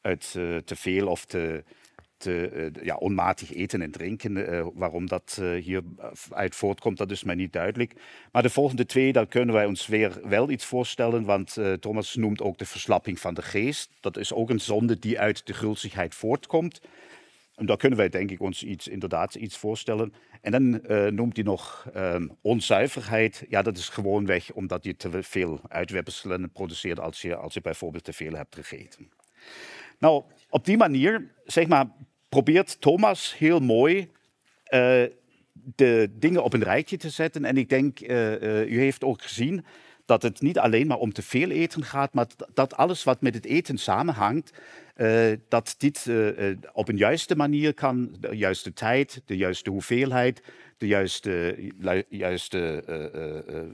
uit uh, te veel of te, te ja, onmatig eten en drinken, waarom dat hier uit voortkomt, dat is mij niet duidelijk. Maar de volgende twee, daar kunnen wij ons weer wel iets voorstellen, want Thomas noemt ook de verslapping van de geest. Dat is ook een zonde die uit de gulzigheid voortkomt. En daar kunnen wij denk ik ons iets, inderdaad iets voorstellen. En dan uh, noemt hij nog uh, onzuiverheid. Ja, dat is gewoonweg omdat je te veel uitwerpselen produceert als je, als je bijvoorbeeld te veel hebt gegeten. Nou, op die manier, zeg maar, probeert Thomas heel mooi uh, de dingen op een rijtje te zetten. En ik denk, u heeft ook gezien dat het niet alleen maar om te veel eten gaat, maar dat alles wat met het eten samenhangt, uh, dat dit uh, op een juiste manier kan, de juiste tijd, de juiste hoeveelheid, de juiste, juiste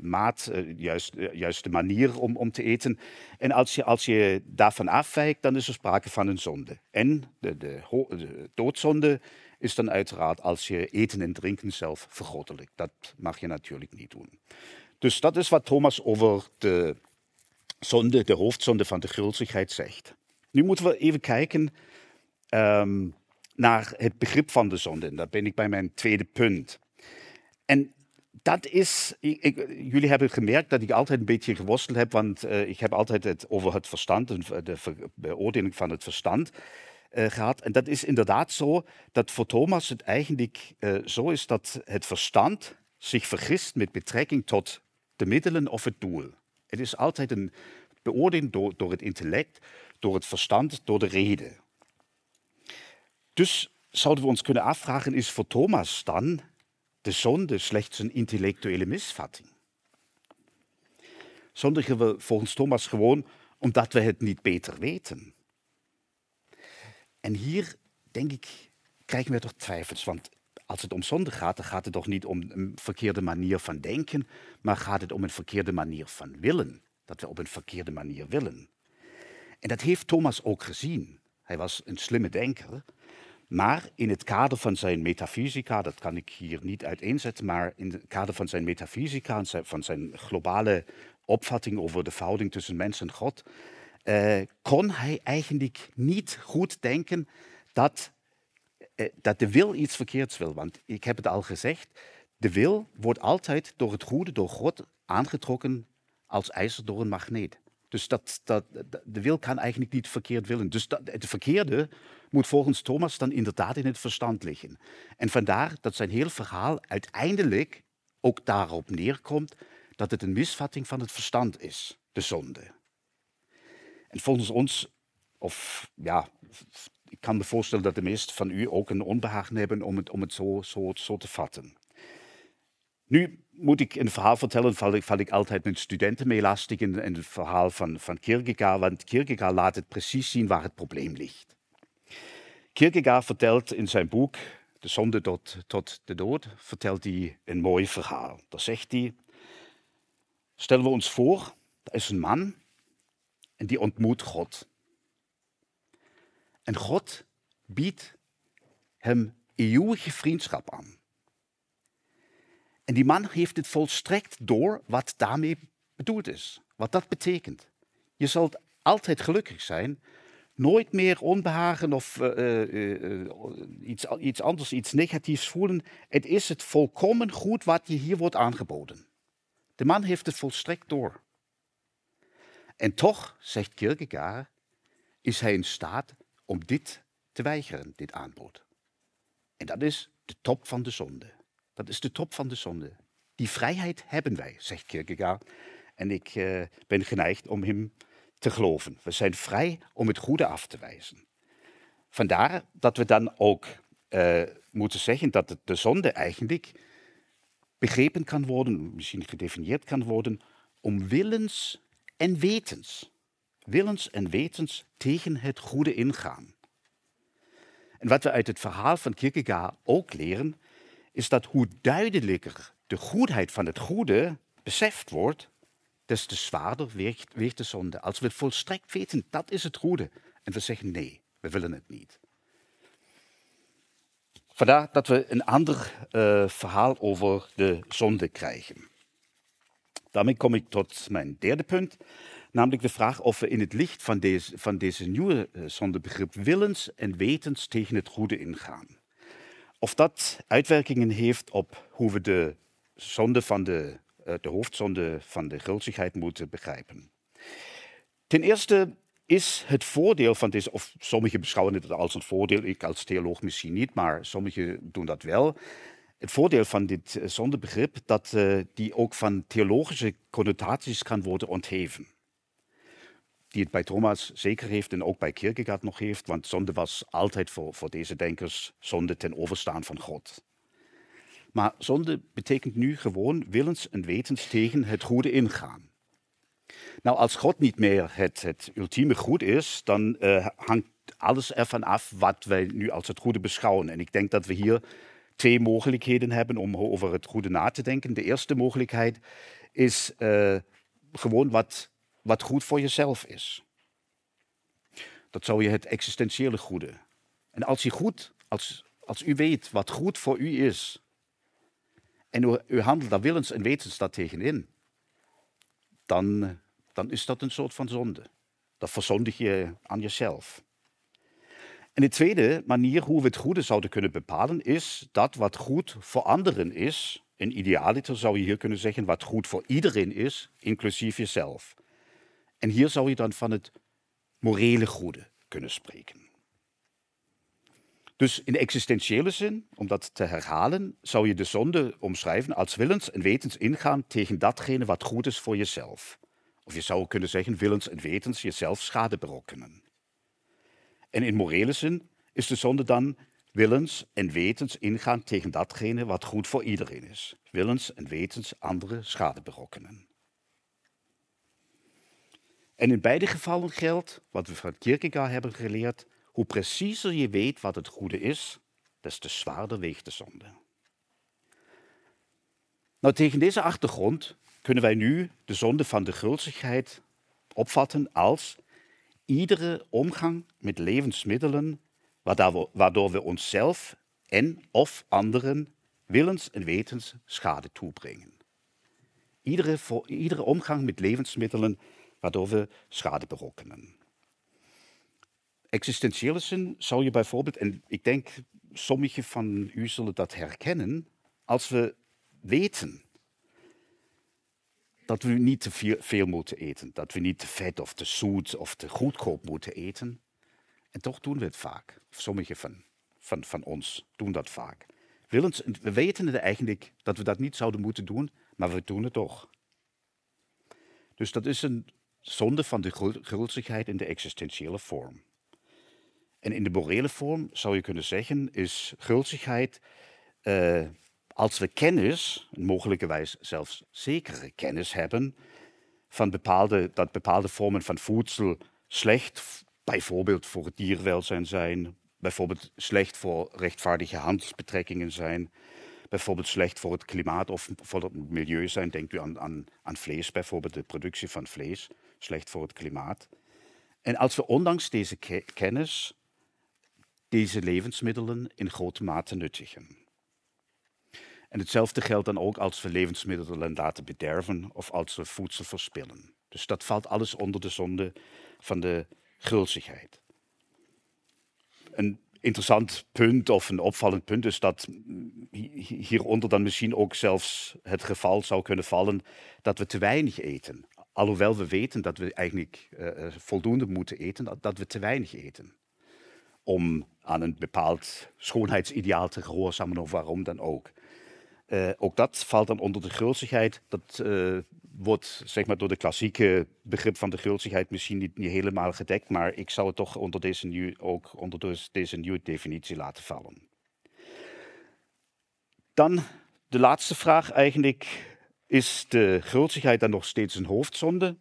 maat, de juiste, juiste manier om, om te eten. En als je, als je daarvan afwijkt, dan is er sprake van een zonde. En de, de, de doodzonde is dan uiteraard als je eten en drinken zelf vergoddelijk. Dat mag je natuurlijk niet doen. Dus dat is wat Thomas over de zonde, de hoofdzonde van de gulzigheid zegt. Nu moeten we even kijken um, naar het begrip van de zonde. En daar ben ik bij mijn tweede punt. En dat is, jullie hebben gemerkt dat ik altijd een beetje geworsteld heb, want uh, ik heb altijd het over het verstand, de beoordeling van het verstand uh, gehad. En dat is inderdaad zo dat voor Thomas het eigenlijk uh, zo is dat het verstand zich vergist met betrekking tot de middelen of het doel. Het is altijd een beoordeling door, door het intellect, door het verstand, door de reden. Dus zouden we ons kunnen afvragen, is voor Thomas dan de zonde slechts een intellectuele misvatting? Zondigen we volgens Thomas gewoon omdat we het niet beter weten? En hier, denk ik, krijgen we toch twijfels, want als het om zonde gaat, dan gaat het toch niet om een verkeerde manier van denken, maar gaat het om een verkeerde manier van willen. Dat we op een verkeerde manier willen. En dat heeft Thomas ook gezien. Hij was een slimme denker. Maar in het kader van zijn metafysica, dat kan ik hier niet uiteenzetten, maar in het kader van zijn metafysica en van zijn globale opvatting over de verhouding tussen mens en God, eh, kon hij eigenlijk niet goed denken dat, dat de wil iets verkeerds wil. Want ik heb het al gezegd, De wil wordt altijd door het goede, door God, aangetrokken als ijzer door een magneet. Dus dat, dat, de wil kan eigenlijk niet verkeerd willen. Dus dat, het verkeerde moet volgens Thomas dan inderdaad in het verstand liggen. En vandaar dat zijn heel verhaal uiteindelijk ook daarop neerkomt dat het een misvatting van het verstand is, de zonde. En volgens ons, of ja, ik kan me voorstellen dat de meesten van u ook een onbehagen hebben om het, om het zo, zo, zo te vatten. Nu moet ik een verhaal vertellen, val ik, val ik altijd met studenten mee lastig in, het verhaal van, van Kierkegaard, want Kierkegaard laat het precies zien waar het probleem ligt. Kierkegaard vertelt in zijn boek De zonde tot, tot de dood, vertelt hij een mooi verhaal. Daar zegt hij, stellen we ons voor, er is een man en die ontmoet God. En God biedt hem eeuwige vriendschap aan. En die man heeft het volstrekt door wat daarmee bedoeld is. Wat dat betekent. Je zult altijd gelukkig zijn. Nooit meer onbehagen of uh, iets, iets anders, iets negatiefs voelen. Het is het volkomen goed wat je hier wordt aangeboden. De man heeft het volstrekt door. En toch, zegt Kierkegaard, is hij in staat om dit te weigeren, dit aanbod. En dat is de top van de zonde. Dat is de top van de zonde. Die vrijheid hebben wij, zegt Kierkegaard. En ik uh, ben geneigd om hem te geloven. We zijn vrij om het goede af te wijzen. Vandaar dat we dan ook uh, moeten zeggen dat de zonde eigenlijk begrepen kan worden, misschien gedefinieerd kan worden, om willens en wetens. Willens en wetens tegen het goede ingaan. En wat we uit het verhaal van Kierkegaard ook leren, is dat hoe duidelijker de goedheid van het goede beseft wordt, des te zwaarder weegt, de zonde. Als we volstrekt weten, dat is het goede. En we zeggen nee, we willen het niet. Vandaar dat we een ander uh, verhaal over de zonde krijgen. Daarmee kom ik tot mijn derde punt, namelijk de vraag of we in het licht van deze, van deze nieuwe uh, zondebegrip willens en wetens tegen het goede ingaan. Of dat uitwerkingen heeft op hoe we de zonde van de, uh, de hoofdzonde van de gulzigheid moeten begrijpen. Ten eerste is het voordeel van deze, of sommigen beschouwen het als een voordeel, ik als theoloog misschien niet, maar sommigen doen dat wel. Het voordeel van dit eh, zondebegrip dat die ook van theologische connotaties kan worden ontheven. Die het bij Thomas zeker heeft en ook bij Kierkegaard nog heeft, want zonde was altijd voor, voor deze denkers zonde ten overstaan van God. Maar zonde betekent nu gewoon willens en wetens tegen het goede ingaan. Nou, als God niet meer het, het ultieme goed is, dan uh, hangt alles ervan af wat wij nu als het goede beschouwen. En ik denk dat we hier twee mogelijkheden hebben om over het goede na te denken. De eerste mogelijkheid is uh, gewoon wat, wat goed voor jezelf is. Dat zou je het existentiële goede. En als, je goed, als, als u weet wat goed voor u is, en u, u handelt daar willens en wetens dat tegenin, dan dan is dat een soort van zonde. Dat verzondig je aan jezelf. En de tweede manier hoe we het goede zouden kunnen bepalen, is dat wat goed voor anderen is, in idealiter zou je hier kunnen zeggen wat goed voor iedereen is, inclusief jezelf. En hier zou je dan van het morele goede kunnen spreken. Dus in existentiële zin, om dat te herhalen, zou je de zonde omschrijven als willens en wetens ingaan tegen datgene wat goed is voor jezelf. Of je zou kunnen zeggen, willens en wetens jezelf schade berokkenen. En in morele zin is de zonde dan willens en wetens ingaan tegen datgene wat goed voor iedereen is. Willens en wetens anderen schade berokkenen. En in beide gevallen geldt, wat we van Kierkegaard hebben geleerd, hoe preciezer je weet wat het goede is, des te zwaarder weegt de zonde. Nou, tegen deze achtergrond kunnen wij nu de zonde van de gulzigheid opvatten als iedere omgang met levensmiddelen waardoor we onszelf en of anderen willens en wetens schade toebrengen. Iedere, iedere omgang met levensmiddelen waardoor we schade berokkenen. Existentiële zin zou je bijvoorbeeld, en ik denk sommigen van u zullen dat herkennen, als we weten dat we niet te veel, moeten eten. Dat we niet te vet of te zoet of te goedkoop moeten eten. En toch doen we het vaak. Sommigen van, van, van ons doen dat vaak. Willens, we weten eigenlijk dat we dat niet zouden moeten doen, maar we doen het toch. Dus dat is een zonde van de gulzigheid in de existentiële vorm. En in de morele vorm zou je kunnen zeggen, is gulzigheid uh, als we kennis, mogelijkerwijs zelfs zekere kennis hebben, van bepaalde, dat bepaalde vormen van voedsel slecht, bijvoorbeeld voor het dierwelzijn zijn, bijvoorbeeld slecht voor rechtvaardige handelsbetrekkingen zijn, bijvoorbeeld slecht voor het klimaat of voor het milieu zijn. Denkt u aan, aan, aan vlees, bijvoorbeeld de productie van vlees, slecht voor het klimaat. En als we ondanks deze kennis deze levensmiddelen in grote mate nuttigen. En hetzelfde geldt dan ook als we levensmiddelen laten bederven of als we voedsel verspillen. Dus dat valt alles onder de zonde van de gulzigheid. Een interessant punt of een opvallend punt is dat hieronder dan misschien ook zelfs het geval zou kunnen vallen dat we te weinig eten. Alhoewel we weten dat we eigenlijk uh, voldoende moeten eten, dat we te weinig eten. Om aan een bepaald schoonheidsideaal te gehoorzamen of waarom dan ook. Uh, ook dat valt dan onder de gulzigheid. Dat wordt zeg maar, door de klassieke begrip van de gulzigheid misschien niet, niet, helemaal gedekt, maar ik zou het toch onder deze, nieuw, ook onder deze nieuwe definitie laten vallen. Dan de laatste vraag eigenlijk. Is de gulzigheid dan nog steeds een hoofdzonde?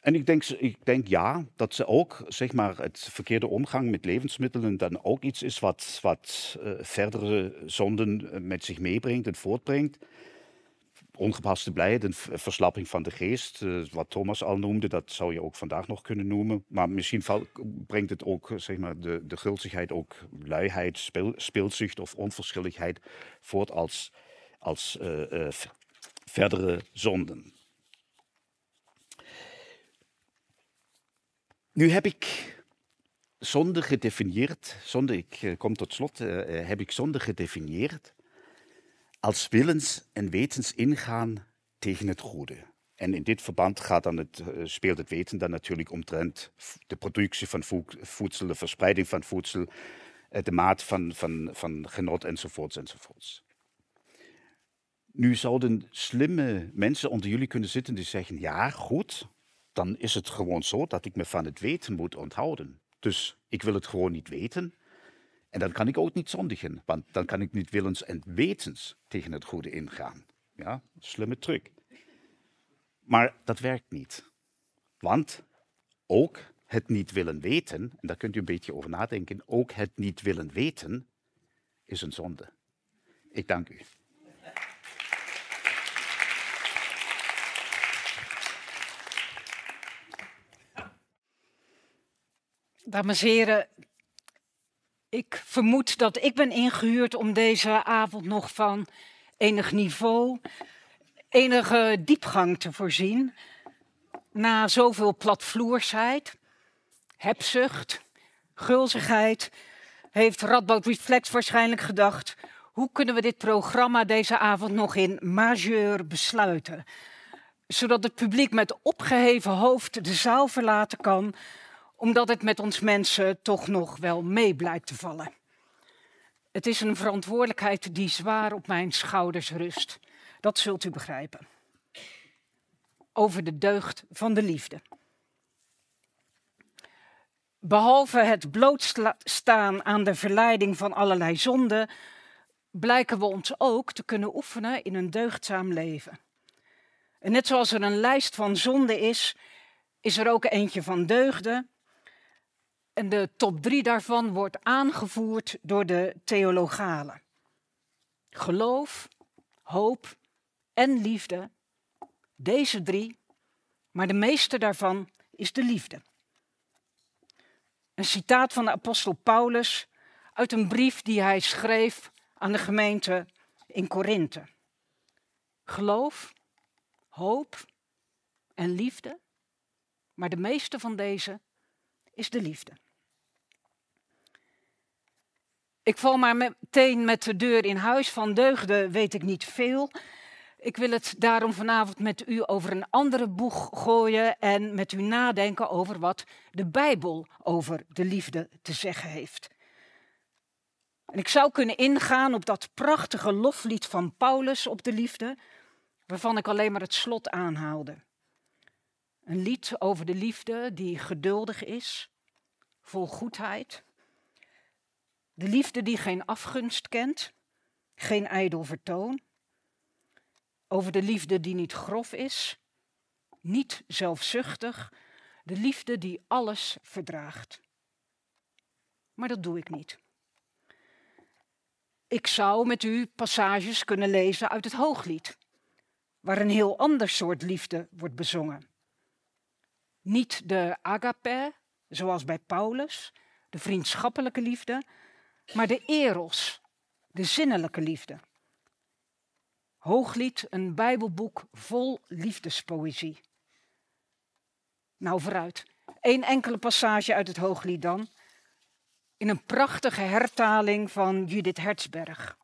En ik denk, ik denk ja, dat ze ook zeg maar, het verkeerde omgang met levensmiddelen dan ook iets is wat, wat uh, verdere zonden eh, met zich meebrengt en voortbrengt. Ongepaste blijheid, een verslapping van de geest, uh, wat Thomas al noemde, dat zou je ook vandaag nog kunnen noemen. Maar misschien brengt het ook zeg maar, de, de gulzigheid, ook luiheid, speel, speelzucht of onverschilligheid voort als, als uh, verdere zonden. Nu heb ik zonde gedefinieerd, zonde, ik kom tot slot, heb ik zonde gedefinieerd als willens- en wetensingaan tegen het goede. En in dit verband gaat dan het, uh, speelt het weten dan natuurlijk omtrent de productie van voedsel, de verspreiding van voedsel, de maat van, van, van genot enzovoorts enzovoorts. Nu zouden slimme mensen onder jullie kunnen zitten die zeggen, ja goed, dan is het gewoon zo dat ik me van het weten moet onthouden. Dus ik wil het gewoon niet weten. En dan kan ik ook niet zondigen, want dan kan ik niet willens en wetens tegen het goede ingaan. Ja, slimme truc. Maar dat werkt niet. Want ook het niet willen weten, en daar kunt u een beetje over nadenken, ook het niet willen weten is een zonde. Ik dank u. Dames en heren, ik vermoed dat ik ben ingehuurd om deze avond nog van enig niveau, enige diepgang te voorzien. Na zoveel platvloersheid, hebzucht, gulzigheid, heeft Radboud Reflex waarschijnlijk gedacht: hoe kunnen we dit programma deze avond nog in majeur besluiten? Zodat het publiek met opgeheven hoofd de zaal verlaten kan omdat het met ons mensen toch nog wel mee blijkt te vallen. Het is een verantwoordelijkheid die zwaar op mijn schouders rust. Dat zult u begrijpen. Over de deugd van de liefde. Behalve het blootstaan aan de verleiding van allerlei zonden, blijken we ons ook te kunnen oefenen in een deugdzaam leven. En net zoals er een lijst van zonden is, is er ook eentje van deugden en de top drie daarvan wordt aangevoerd door de theologalen. Geloof, hoop en liefde. Deze drie, maar de meeste daarvan is de liefde. Een citaat van de apostel Paulus uit een brief die hij schreef aan de gemeente in Korinthe. Geloof, hoop en liefde, maar de meeste van deze is de liefde. Ik val maar meteen met de deur in huis. Van deugden weet ik niet veel. Ik wil het daarom vanavond met u over een andere boeg gooien en met u nadenken over wat de Bijbel over de liefde te zeggen heeft. En ik zou kunnen ingaan op dat prachtige loflied van Paulus op de liefde, waarvan ik alleen maar het slot aanhaalde. Een lied over de liefde die geduldig is, vol goedheid. De liefde die geen afgunst kent, geen ijdel vertoon. Over de liefde die niet grof is, niet zelfzuchtig. De liefde die alles verdraagt. Maar dat doe ik niet. Ik zou met u passages kunnen lezen uit het Hooglied, waar een heel ander soort liefde wordt bezongen. Niet de agape, zoals bij Paulus, de vriendschappelijke liefde, maar de eros, de zinnelijke liefde. Hooglied, een Bijbelboek vol liefdespoëzie. Nou, vooruit. Eén enkele passage uit het Hooglied dan. In een prachtige hertaling van Judith Hertzberg.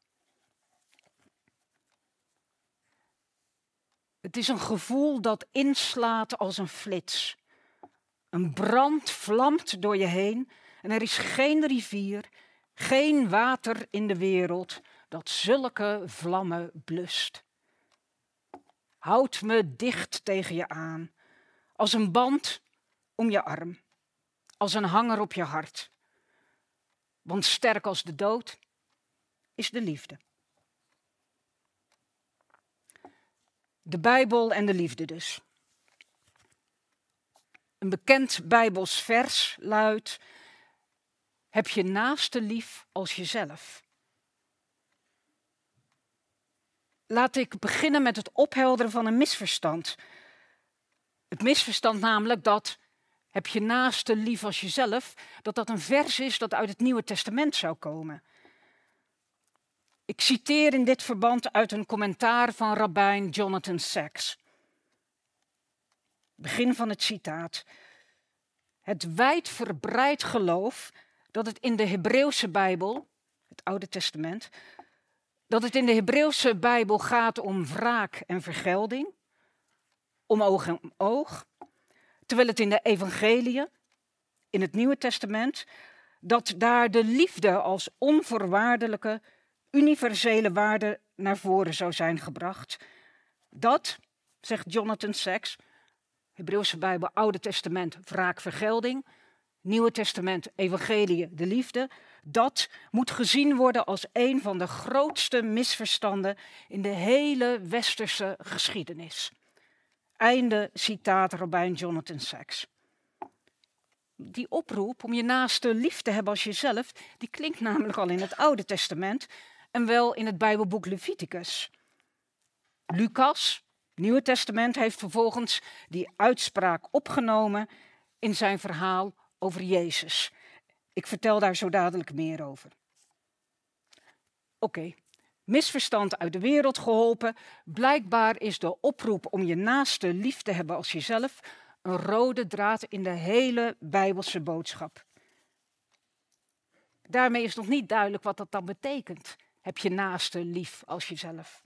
Het is een gevoel dat inslaat als een flits. Een brand vlamt door je heen en er is geen rivier, geen water in de wereld dat zulke vlammen blust. Houd me dicht tegen je aan, als een band om je arm, als een hanger op je hart. Want sterk als de dood is de liefde. De Bijbel en de liefde dus. Een bekend Bijbels vers luidt: Heb je naaste lief als jezelf? Laat ik beginnen met het ophelderen van een misverstand. Het misverstand namelijk dat heb je naaste lief als jezelf, dat dat een vers is dat uit het Nieuwe Testament zou komen. Ik citeer in dit verband uit een commentaar van rabbijn Jonathan Sacks. Begin van het citaat. Het wijdverbreid geloof dat het in de Hebreeuwse Bijbel, het Oude Testament, dat het in de Hebreeuwse Bijbel gaat om wraak en vergelding, om oog en oog, terwijl het in de Evangelie, in het Nieuwe Testament, dat daar de liefde als onvoorwaardelijke, universele waarde naar voren zou zijn gebracht. Dat, zegt Jonathan Sacks, Hebreeuwse Bijbel, Oude Testament, wraak, vergelding, Nieuwe Testament, Evangelie, de liefde, dat moet gezien worden als een van de grootste misverstanden in de hele westerse geschiedenis. Einde citaat Robijn Jonathan Sacks. Die oproep om je naaste lief te hebben als jezelf, die klinkt namelijk al in het Oude Testament en wel in het Bijbelboek Leviticus. Lucas, Nieuwe Testament, heeft vervolgens die uitspraak opgenomen in zijn verhaal over Jezus. Ik vertel daar zo dadelijk meer over. Oké, misverstand uit de wereld geholpen. Blijkbaar is de oproep om je naaste lief te hebben als jezelf een rode draad in de hele Bijbelse boodschap. Daarmee is nog niet duidelijk wat dat dan betekent. Heb je naaste lief als jezelf?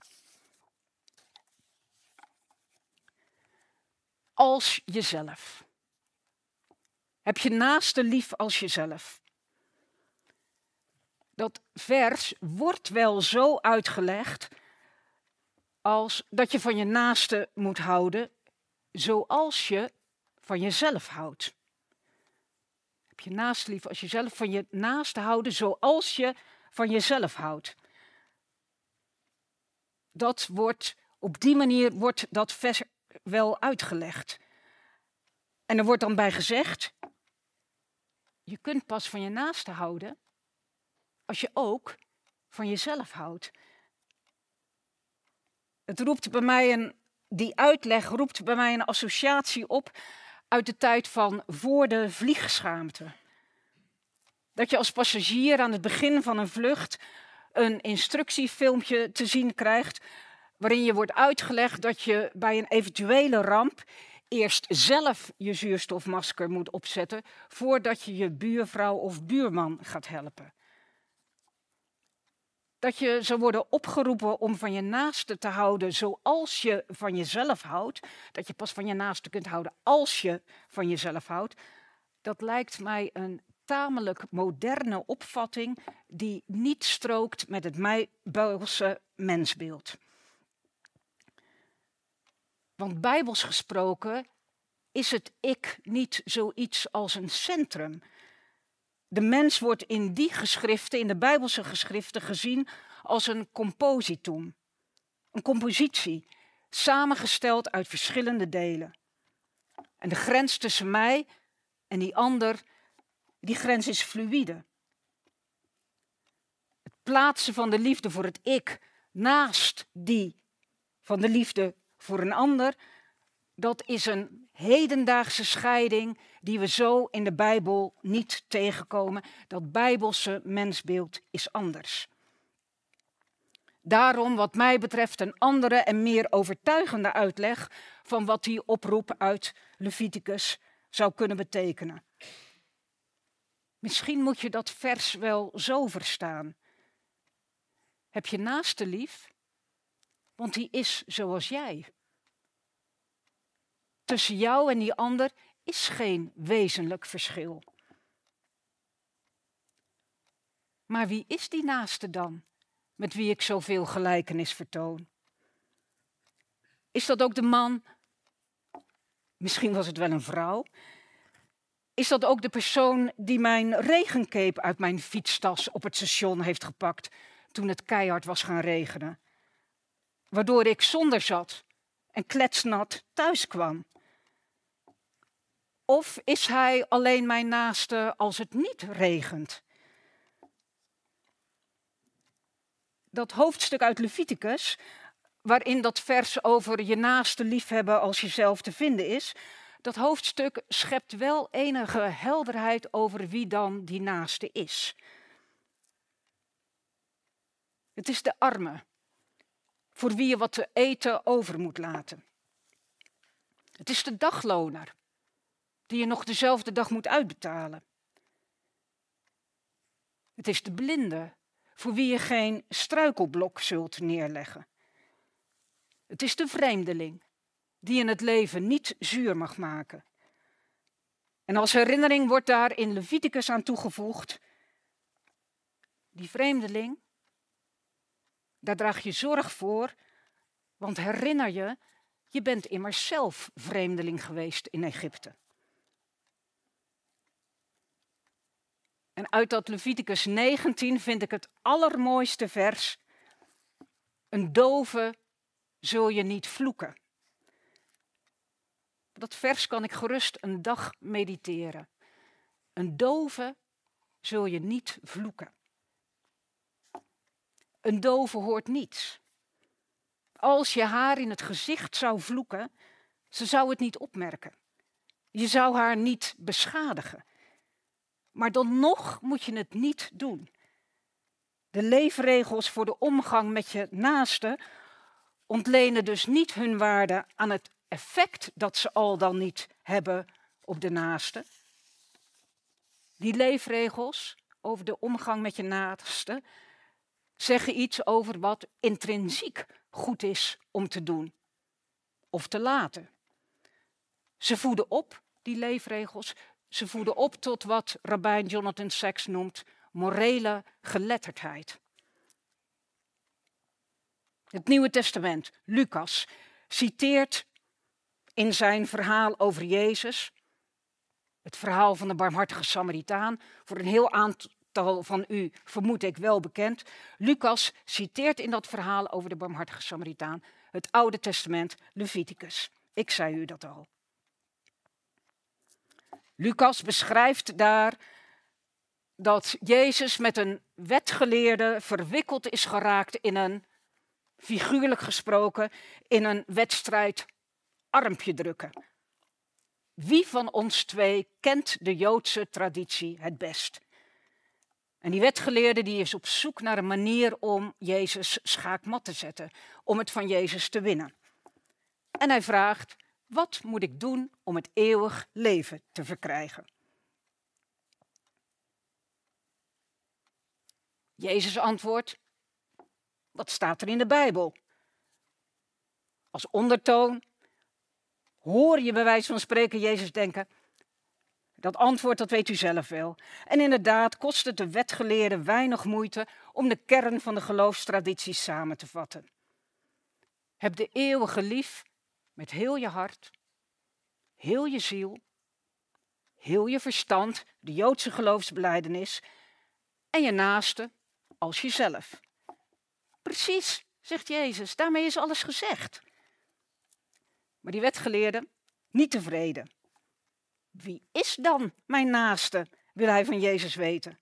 Als jezelf. Heb je naaste lief als jezelf? Dat vers wordt wel zo uitgelegd als dat je van je naaste moet houden zoals je van jezelf houdt. Heb je naast lief als jezelf van je naaste houden zoals je van jezelf houdt. Dat wordt, op die manier wordt dat vers wel uitgelegd. En er wordt dan bij gezegd, je kunt pas van je naaste houden als je ook van jezelf houdt. Het roept bij mij een, die uitleg roept bij mij een associatie op uit de tijd van voor de vliegschaamte. Dat je als passagier aan het begin van een vlucht een instructiefilmpje te zien krijgt waarin je wordt uitgelegd dat je bij een eventuele ramp eerst zelf je zuurstofmasker moet opzetten voordat je je buurvrouw of buurman gaat helpen. Dat je zou worden opgeroepen om van je naaste te houden zoals je van jezelf houdt. Dat je pas van je naaste kunt houden als je van jezelf houdt. Dat lijkt mij een tamelijk moderne opvatting die niet strookt met het Bijbelse mensbeeld. Want bijbels gesproken is het ik niet zoiets als een centrum. De mens wordt in die geschriften, in de Bijbelse geschriften, gezien als een compositum. Een compositie, samengesteld uit verschillende delen. En de grens tussen mij en die ander, die grens is fluïde. Het plaatsen van de liefde voor het ik naast die van de liefde voor een ander, dat is een hedendaagse scheiding die we zo in de Bijbel niet tegenkomen. Dat Bijbelse mensbeeld is anders. Daarom, wat mij betreft, een andere en meer overtuigende uitleg van wat die oproep uit Leviticus zou kunnen betekenen. Misschien moet je dat vers wel zo verstaan. Heb je naaste lief? Want die is zoals jij. Tussen jou en die ander is geen wezenlijk verschil. Maar wie is die naaste dan, met wie ik zoveel gelijkenis vertoon? Is dat ook de man? Misschien was het wel een vrouw. Is dat ook de persoon die mijn regencape uit mijn fietstas op het station heeft gepakt toen het keihard was gaan regenen? Waardoor ik zonder zat en kletsnat thuis kwam. Of is hij alleen mijn naaste als het niet regent? Dat hoofdstuk uit Leviticus, waarin dat vers over je naaste liefhebben als jezelf te vinden is, dat hoofdstuk schept wel enige helderheid over wie dan die naaste is. Het is de arme, voor wie je wat te eten over moet laten. Het is de dagloner, die je nog dezelfde dag moet uitbetalen. Het is de blinde, voor wie je geen struikelblok zult neerleggen. Het is de vreemdeling, die in het leven niet zuur mag maken. En als herinnering wordt daar in Leviticus aan toegevoegd, die vreemdeling, daar draag je zorg voor, want herinner je, je bent immers zelf vreemdeling geweest in Egypte. En uit dat Leviticus 19 vind ik het allermooiste vers. Een dove zul je niet vloeken. Dat vers kan ik gerust een dag mediteren. Een dove zul je niet vloeken. Een dove hoort niets. Als je haar in het gezicht zou vloeken, ze zou het niet opmerken. Je zou haar niet beschadigen. Maar dan nog moet je het niet doen. De leefregels voor de omgang met je naaste ontlenen dus niet hun waarde aan het effect dat ze al dan niet hebben op de naaste. Die leefregels over de omgang met je naaste zeggen iets over wat intrinsiek goed is om te doen of te laten. Ze voeden op, die leefregels, ze voeden op tot wat rabbijn Jonathan Sacks noemt morele geletterdheid. Het Nieuwe Testament, Lucas, citeert in zijn verhaal over Jezus, het verhaal van de barmhartige Samaritaan, voor een heel aantal van u vermoed ik wel bekend. Lucas citeert in dat verhaal over de barmhartige Samaritaan het Oude Testament, Leviticus. Ik zei u dat al. Lucas beschrijft daar dat Jezus met een wetgeleerde verwikkeld is geraakt in een, figuurlijk gesproken, in een wedstrijd armpje drukken. Wie van ons twee kent de Joodse traditie het best? En die wetgeleerde die is op zoek naar een manier om Jezus schaakmat te zetten, om het van Jezus te winnen. En hij vraagt, wat moet ik doen om het eeuwig leven te verkrijgen? Jezus antwoordt: wat staat er in de Bijbel? Als ondertoon hoor je bij wijze van spreken Jezus denken, dat antwoord, dat weet u zelf wel. En inderdaad kost het de wetgeleerden weinig moeite om de kern van de geloofstradities samen te vatten. Heb de eeuwige lief met heel je hart, heel je ziel, heel je verstand, de Joodse geloofsbeleidenis, en je naaste als jezelf. Precies, zegt Jezus, daarmee is alles gezegd. Maar die wetgeleerden, niet tevreden. Wie is dan mijn naaste, wil hij van Jezus weten.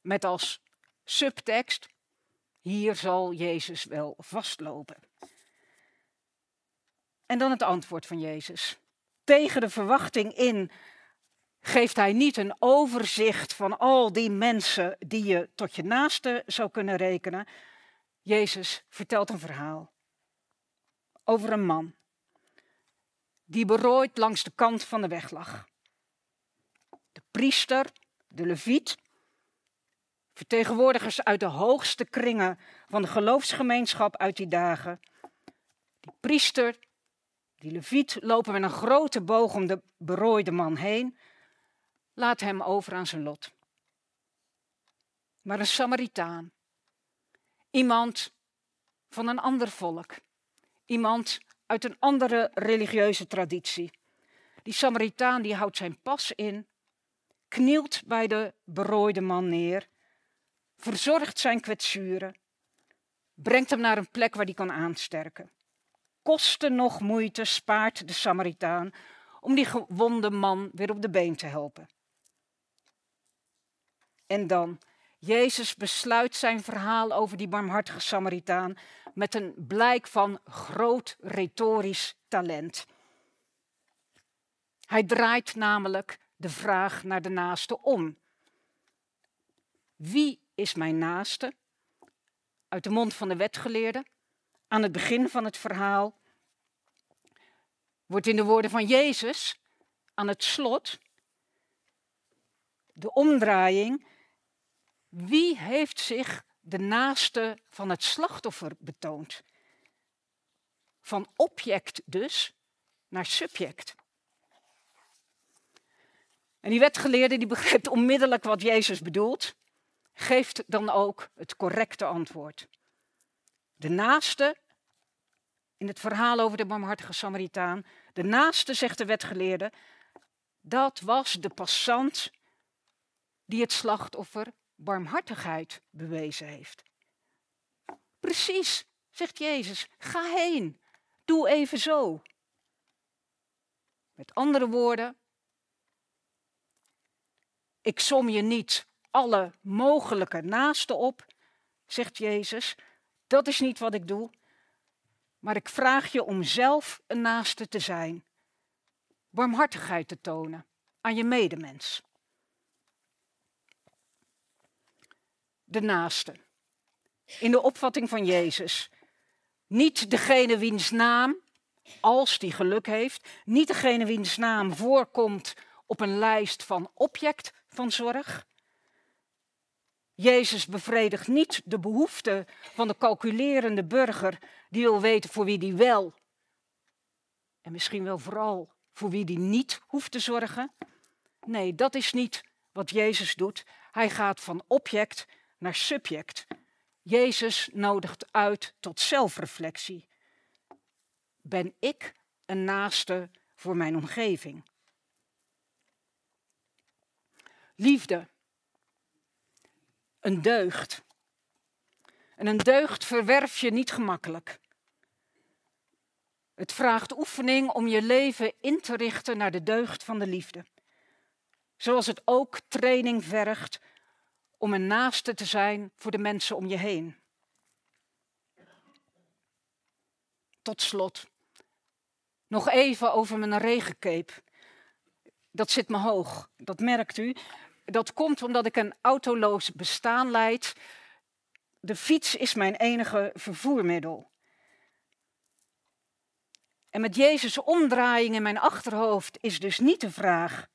Met als subtekst, hier zal Jezus wel vastlopen. En dan het antwoord van Jezus. Tegen de verwachting in geeft hij niet een overzicht van al die mensen die je tot je naaste zou kunnen rekenen. Jezus vertelt een verhaal over een man die berooid langs de kant van de weg lag. De priester, de leviet, vertegenwoordigers uit de hoogste kringen van de geloofsgemeenschap uit die dagen. Die priester, die leviet lopen met een grote boog om de berooide man heen, laat hem over aan zijn lot. Maar een Samaritaan, iemand van een ander volk, iemand uit een andere religieuze traditie. Die Samaritaan die houdt zijn pas in, knielt bij de berooide man neer, verzorgt zijn kwetsuren, brengt hem naar een plek waar hij kan aansterken. Kosten nog moeite spaart de Samaritaan om die gewonde man weer op de been te helpen. En dan, Jezus besluit zijn verhaal over die barmhartige Samaritaan met een blijk van groot retorisch talent. Hij draait namelijk de vraag naar de naaste om. Wie is mijn naaste? Uit de mond van de wetgeleerde, aan het begin van het verhaal, wordt in de woorden van Jezus aan het slot de omdraaiing. Wie heeft zich de naaste van het slachtoffer betoont. Van object dus naar subject. En die wetgeleerde die begrijpt onmiddellijk wat Jezus bedoelt, geeft dan ook het correcte antwoord. De naaste, in het verhaal over de barmhartige Samaritaan, de naaste, zegt de wetgeleerde, dat was de passant die het slachtoffer barmhartigheid bewezen heeft. Precies, zegt Jezus, ga heen, doe even zo. Met andere woorden, ik som je niet alle mogelijke naasten op, zegt Jezus. Dat is niet wat ik doe. Maar ik vraag je om zelf een naaste te zijn. Barmhartigheid te tonen aan je medemens. de naaste. In de opvatting van Jezus. Niet degene wiens naam, als die geluk heeft, niet degene wiens naam voorkomt op een lijst van object van zorg. Jezus bevredigt niet de behoeften van de calculerende burger die wil weten voor wie die wel en misschien wel vooral voor wie die niet hoeft te zorgen. Nee, dat is niet wat Jezus doet. Hij gaat van object naar subject. Jezus nodigt uit tot zelfreflectie. Ben ik een naaste voor mijn omgeving? Liefde. Een deugd. En een deugd verwerf je niet gemakkelijk. Het vraagt oefening om je leven in te richten naar de deugd van de liefde. Zoals het ook training vergt om een naaste te zijn voor de mensen om je heen. Tot slot, nog even over mijn regencape. Dat zit me hoog, dat merkt u. Dat komt omdat ik een autoloos bestaan leid. De fiets is mijn enige vervoermiddel. En met Jezus' omdraaiing in mijn achterhoofd is dus niet de vraag: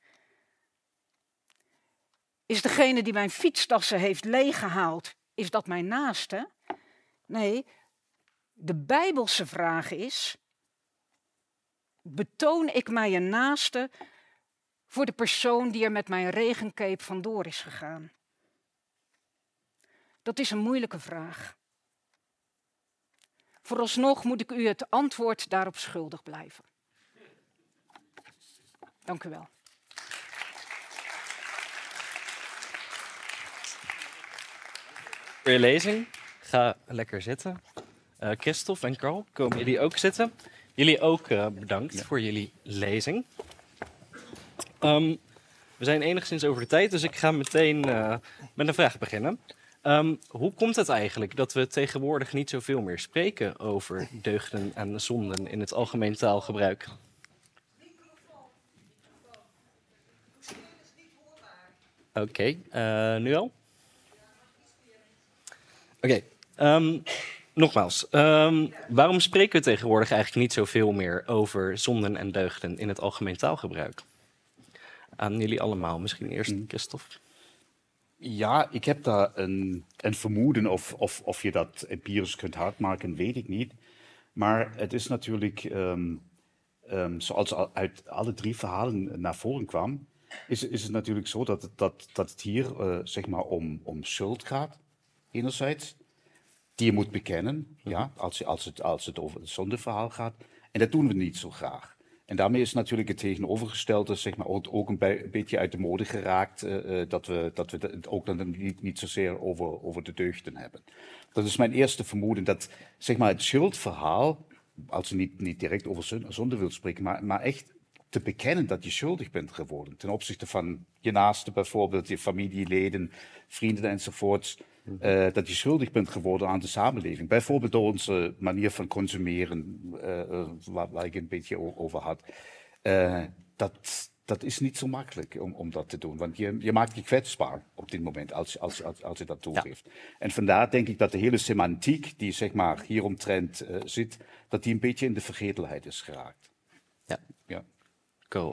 is degene die mijn fietstassen heeft leeggehaald, is dat mijn naaste? Nee, de Bijbelse vraag is: betoon ik mij een naaste voor de persoon die er met mijn regencape vandoor is gegaan? Dat is een moeilijke vraag. Vooralsnog moet ik u het antwoord daarop schuldig blijven. Dank u wel. Voor je lezing. Ga lekker zitten. Uh, Christophe en Carl, komen jullie ook zitten? Jullie ook uh, bedankt voor jullie lezing. Um, we zijn enigszins over de tijd, dus ik ga meteen uh, met een vraag beginnen. Um, hoe komt het eigenlijk dat we tegenwoordig niet zoveel meer spreken over deugden en zonden in het algemeen taalgebruik? Oké, okay, uh, nu al? Oké, okay, um, nogmaals. Waarom spreken we tegenwoordig eigenlijk niet zoveel meer over zonden en deugden in het algemeen taalgebruik? Aan jullie allemaal, misschien eerst Mm. Christophe. Ja, ik heb daar een, een vermoeden of, of, of je dat empirisch kunt hardmaken, weet ik niet. Maar het is natuurlijk, um, um, zoals al uit alle drie verhalen naar voren kwam, is, is het natuurlijk zo dat, dat, dat het hier uh, zeg maar om, om schuld gaat, enerzijds, die je moet bekennen, ja, als, als, het, als het over het zondeverhaal gaat. En dat doen we niet zo graag. En daarmee is natuurlijk het tegenovergestelde zeg maar, ook een, beetje uit de mode geraakt, uh, dat, we, dat we het ook dan niet, niet zozeer over, over de deugden hebben. Dat is mijn eerste vermoeden, dat zeg maar, het schuldverhaal, als je niet, niet direct over zonde wilt spreken, maar, maar echt te bekennen dat je schuldig bent geworden ten opzichte van je naaste bijvoorbeeld, je familieleden, vrienden enzovoorts. Uh, dat je schuldig bent geworden aan de samenleving. Bijvoorbeeld door onze manier van consumeren, uh, uh, waar, waar, ik een beetje over had. dat, dat is niet zo makkelijk om, om dat te doen, want je, je maakt je kwetsbaar op dit moment als, als, als, als je dat toegeeft. Ja. En vandaar denk ik dat de hele semantiek die zeg maar hieromtrent zit, dat die een beetje in de vergetelheid is geraakt. Ja.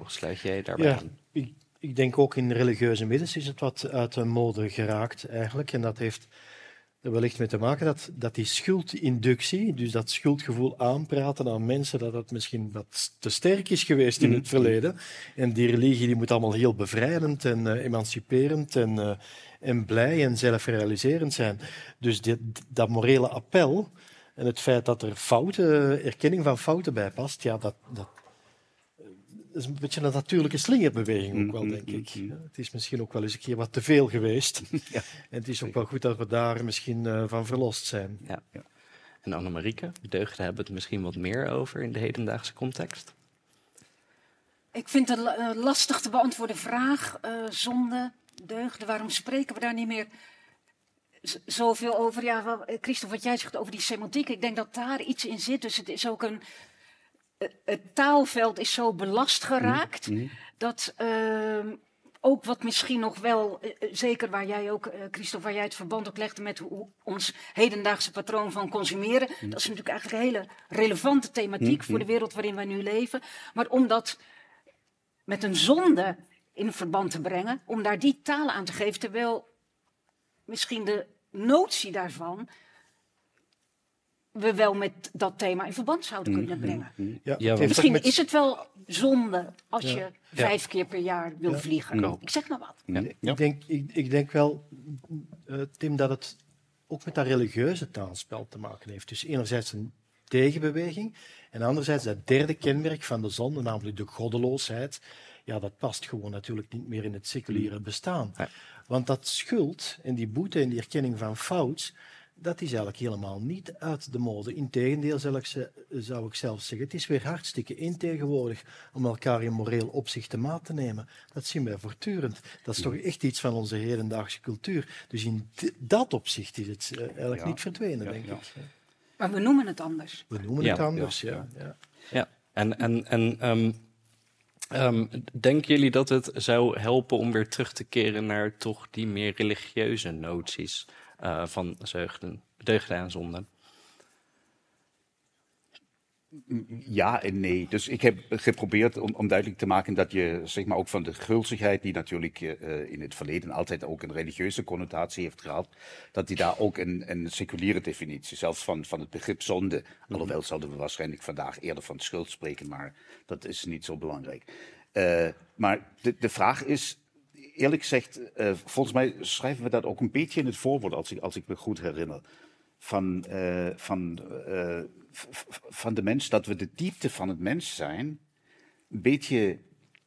Sluit jij daarbij ja, aan? Ik, ik denk ook in religieuze middens is het wat uit de mode geraakt eigenlijk. En dat heeft er wellicht mee te maken dat, dat die schuldinductie, dus dat schuldgevoel aanpraten aan mensen, dat dat misschien wat te sterk is geweest in het verleden. En die religie die moet allemaal heel bevrijdend en uh, emanciperend en, uh, en blij en zelfrealiserend zijn. Dus dit, dat morele appel en het feit dat er fouten, erkenning van fouten bij past, ja, dat, dat is een beetje een natuurlijke slingerbeweging ook wel, denk ik. Ja, het is misschien ook wel eens een keer wat te veel geweest. [LAUGHS] Ja. En het is ook wel goed dat we daar misschien uh, van verlost zijn. Ja. ja. En Annemarieke, deugden hebben het misschien wat meer over in de hedendaagse context? Ik vind het uh, lastig te beantwoorden vraag. Uh, zonde, deugden, waarom spreken we daar niet meer zoveel over? Ja, Christophe, wat jij zegt over die semantiek, ik denk dat daar iets in zit. Dus het is ook een het taalveld is zo belast geraakt Mm. dat uh, ook wat misschien nog wel, uh, zeker waar jij ook, uh, Christophe, waar jij het verband ook legde met hoe, ons hedendaagse patroon van consumeren, Mm. dat is natuurlijk eigenlijk een hele relevante thematiek voor de wereld waarin wij nu leven. Maar om dat met een zonde in verband te brengen, om daar die taal aan te geven, terwijl misschien de notie daarvan we wel met dat thema in verband zouden kunnen brengen. Ja, Ja, Misschien met- is het wel zonde als Ja. je vijf keer per jaar wil Ja. vliegen. Ik zeg maar wat. Ja. Ik, denk, ik, ik denk wel, eh, Tim, dat het ook met dat religieuze taalspel te maken heeft. Dus enerzijds een tegenbeweging en anderzijds dat derde kenmerk van de zonde, namelijk de goddeloosheid. Ja, dat past gewoon natuurlijk niet meer in het seculiere bestaan. Nee. Want dat schuld en die boete en die erkenning van fout, dat is eigenlijk helemaal niet uit de mode. Integendeel, zou ik, ze- zou ik zelfs zeggen. Het is weer hartstikke in tegenwoordig om elkaar in moreel opzicht te maat te nemen. Dat zien wij voortdurend. Dat is toch echt iets van onze hedendaagse cultuur. Dus in dat opzicht is het eh, eigenlijk Ja. niet verdwenen, Ja, denk ja. ik. Maar we noemen het anders. We noemen Ja, het anders, ja, ja. ja. Ja, en, en, en ehm, ehm, denken jullie dat het zou helpen om weer terug te keren naar toch die meer religieuze noties eh, van zeugden, deugden en zonden? Ja en nee. Dus ik heb geprobeerd om, om, duidelijk te maken dat je zeg maar, ook van de gulzigheid, die natuurlijk uh, in het verleden altijd ook een religieuze connotatie heeft gehad, dat die daar ook een, een seculiere definitie, zelfs van, van het begrip zonde, mm alhoewel zouden we waarschijnlijk vandaag eerder van schuld spreken, maar dat is niet zo belangrijk. Uh, maar de, de vraag is, eerlijk gezegd, uh, volgens mij schrijven we dat ook een beetje in het voorwoord, als ik, als ik me goed herinner. Van, uh, van, uh, van de mens, dat we de diepte van het mens zijn een beetje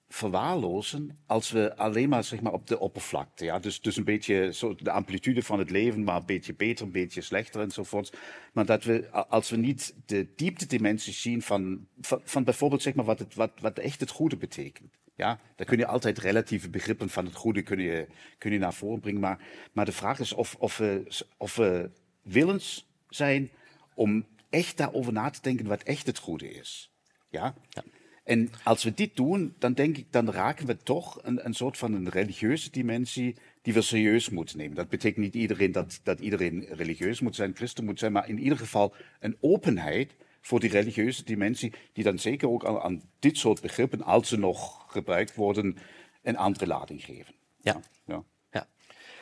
verwaarlozen als we alleen maar, zeg maar op de oppervlakte. Ja? Dus, dus een beetje zo de amplitude van het leven, maar een beetje beter, een beetje slechter enzovoort. Maar dat we, als we niet de dieptedimensies zien van, van, van, bijvoorbeeld zeg maar wat, het, wat, wat echt het goede betekent. Ja, daar kun je altijd relatieve begrippen van het goede kun je, kun je naar voren brengen. Maar, maar de vraag is of, of, we, of we willens zijn om echt daarover na te denken wat echt het goede is. Ja? ja. En als we dit doen, dan denk ik, dan raken we toch een, een soort van een religieuze dimensie die we serieus moeten nemen. Dat betekent niet iedereen dat, dat iedereen religieus moet zijn, christen moet zijn, maar in ieder geval een openheid voor die religieuze dimensie, die dan zeker ook aan, aan dit soort begrippen, als ze nog gebruikt worden, een andere lading geven. Ja. ja. ja.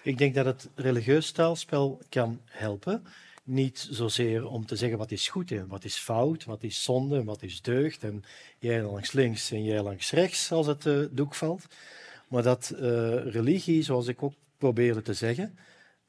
Ik denk dat het religieus taalspel kan helpen. Niet zozeer om te zeggen wat is goed en wat is fout, wat is zonde en wat is deugd. En jij langs links en jij langs rechts als het uh, doek valt. Maar dat uh, religie, zoals ik ook probeerde te zeggen,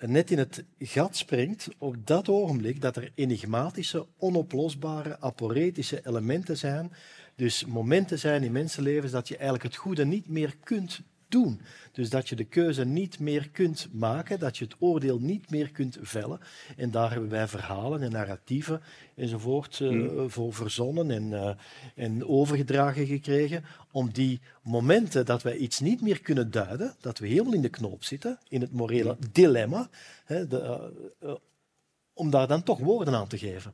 net in het gat springt op dat ogenblik dat er enigmatische, onoplosbare, aporetische elementen zijn. Dus momenten zijn in mensenlevens dat je eigenlijk het goede niet meer kunt doen. Dus dat je de keuze niet meer kunt maken, dat je het oordeel niet meer kunt vellen. En daar hebben wij verhalen en narratieven enzovoort uh, voor verzonnen en, uh, en overgedragen gekregen. Om die momenten dat wij iets niet meer kunnen duiden, dat we helemaal in de knoop zitten, in het morele dilemma, hè, de, uh, om daar dan toch woorden aan te geven.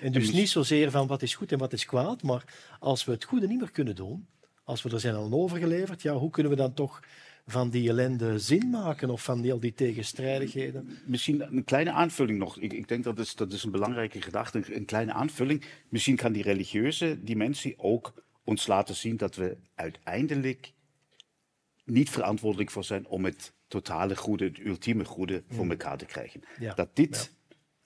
En dus niet zozeer van wat is goed en wat is kwaad, maar als we het goede niet meer kunnen doen, als we er zijn aan overgeleverd, ja, hoe kunnen we dan toch van die ellende zin maken of van die, al die tegenstrijdigheden? Misschien een kleine aanvulling nog. Ik, ik denk dat is, dat is een belangrijke gedachte, een, een kleine aanvulling. Misschien kan die religieuze dimensie ook ons laten zien dat we uiteindelijk niet verantwoordelijk voor zijn om het totale goede, het ultieme goede voor mm. elkaar te krijgen. Ja. Dat dit,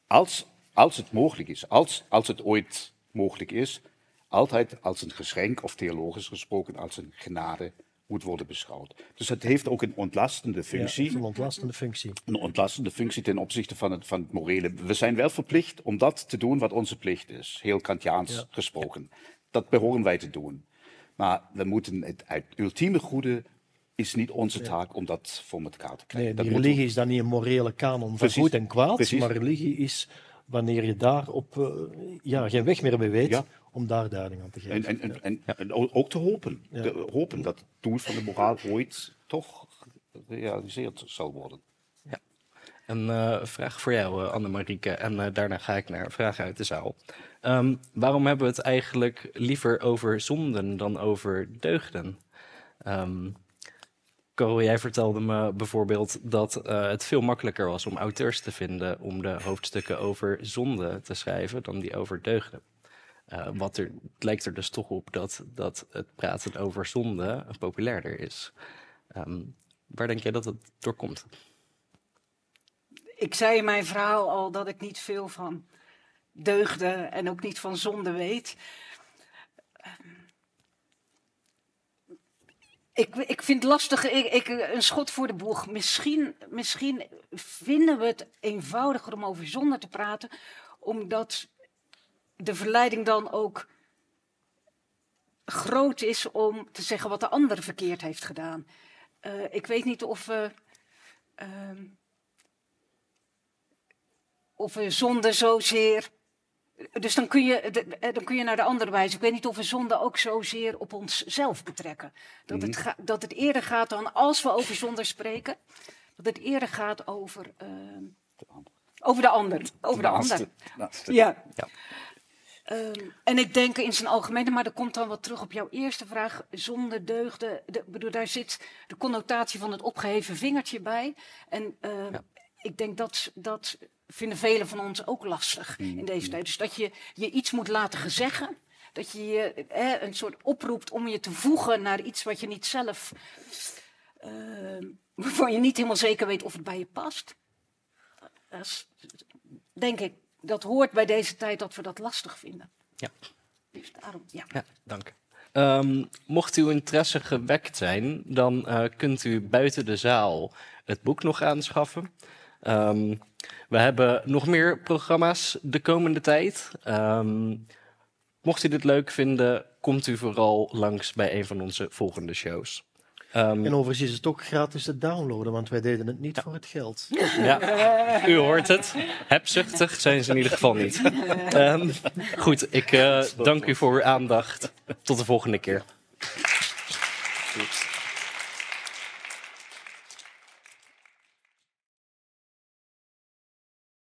als, als het mogelijk is, als, als het ooit mogelijk is, altijd als een geschenk, of theologisch gesproken als een genade moet worden beschouwd. Dus het heeft ook een ontlastende functie. Ja, een ontlastende functie. Een ontlastende functie ten opzichte van het, van het morele. We zijn wel verplicht om dat te doen wat onze plicht is, heel Kantiaans gesproken. Dat behoren wij te doen. Maar we moeten het, het ultieme goede is niet onze taak om dat voor elkaar te krijgen. Nee, die religie is dan niet een morele kanon van goed en kwaad, Precies. maar religie is wanneer je daar op uh, ja, geen weg meer mee weet, ja. Om daar duiding aan te geven. En, en, en, en ook te hopen. Te hopen dat het doel van de moraal ooit toch gerealiseerd zal worden. Ja. Een uh, vraag voor jou, uh, Anne-Marieke, en daarna ga ik naar vragen uit de zaal. Um, waarom hebben we het eigenlijk liever over zonden dan over deugden? Um, Caro, jij vertelde me bijvoorbeeld dat uh, het veel makkelijker was om auteurs te vinden om de hoofdstukken over zonde te schrijven dan die over deugden. Uh, wat er, het lijkt er dus toch op dat, dat het praten over zonde populairder is. Um, waar denk jij dat het door komt? Ik zei in mijn verhaal al dat ik niet veel van deugden en ook niet van zonde weet. Ik, ik vind het lastig, ik, ik, een schot voor de boeg. Misschien, misschien vinden we het eenvoudiger om over zonde te praten, omdat de verleiding dan ook groot is om te zeggen wat de ander verkeerd heeft gedaan. Uh, ik weet niet of we, uh, of we zonde zozeer dus dan kun, je, eh, dan kun je naar de andere wijze. Ik weet niet of we zonde ook zozeer op onszelf betrekken. Dat, het, mhm. dat het eerder gaat dan, als we over zonde spreken, dat het eerder gaat over, uh, over de ander. Over de, ander. Ja. ja. Um, en ik denk in zijn algemeen, maar dat komt dan wat terug op jouw eerste vraag. Zonde, deugde, de, bedoel, daar zit de connotatie van het opgeheven vingertje bij. En uh, ja. ik denk dat, dat vinden velen van ons ook lastig in deze tijd. Dus dat je je iets moet laten gezeggen. Dat je je een soort oproept om je te voegen naar iets wat je niet zelf. eh, waarvan je niet helemaal zeker weet of het bij je past. Dat is, denk ik, dat hoort bij deze tijd dat we dat lastig vinden. Ja. Dus daarom, ja. Ja, dank. Ehm, mocht uw interesse gewekt zijn, dan eh, kunt u buiten de zaal het boek nog aanschaffen. Ehm, we hebben nog meer programma's de komende tijd. Ehm, mocht u dit leuk vinden, komt u vooral langs bij een van onze volgende shows. Ehm, En overigens is het ook gratis te downloaden, want wij deden het niet voor het geld. Ja, u hoort het. Hebzuchtig zijn ze in ieder geval niet. Ehm, goed, ik eh, dank u voor uw aandacht. Tot de volgende keer.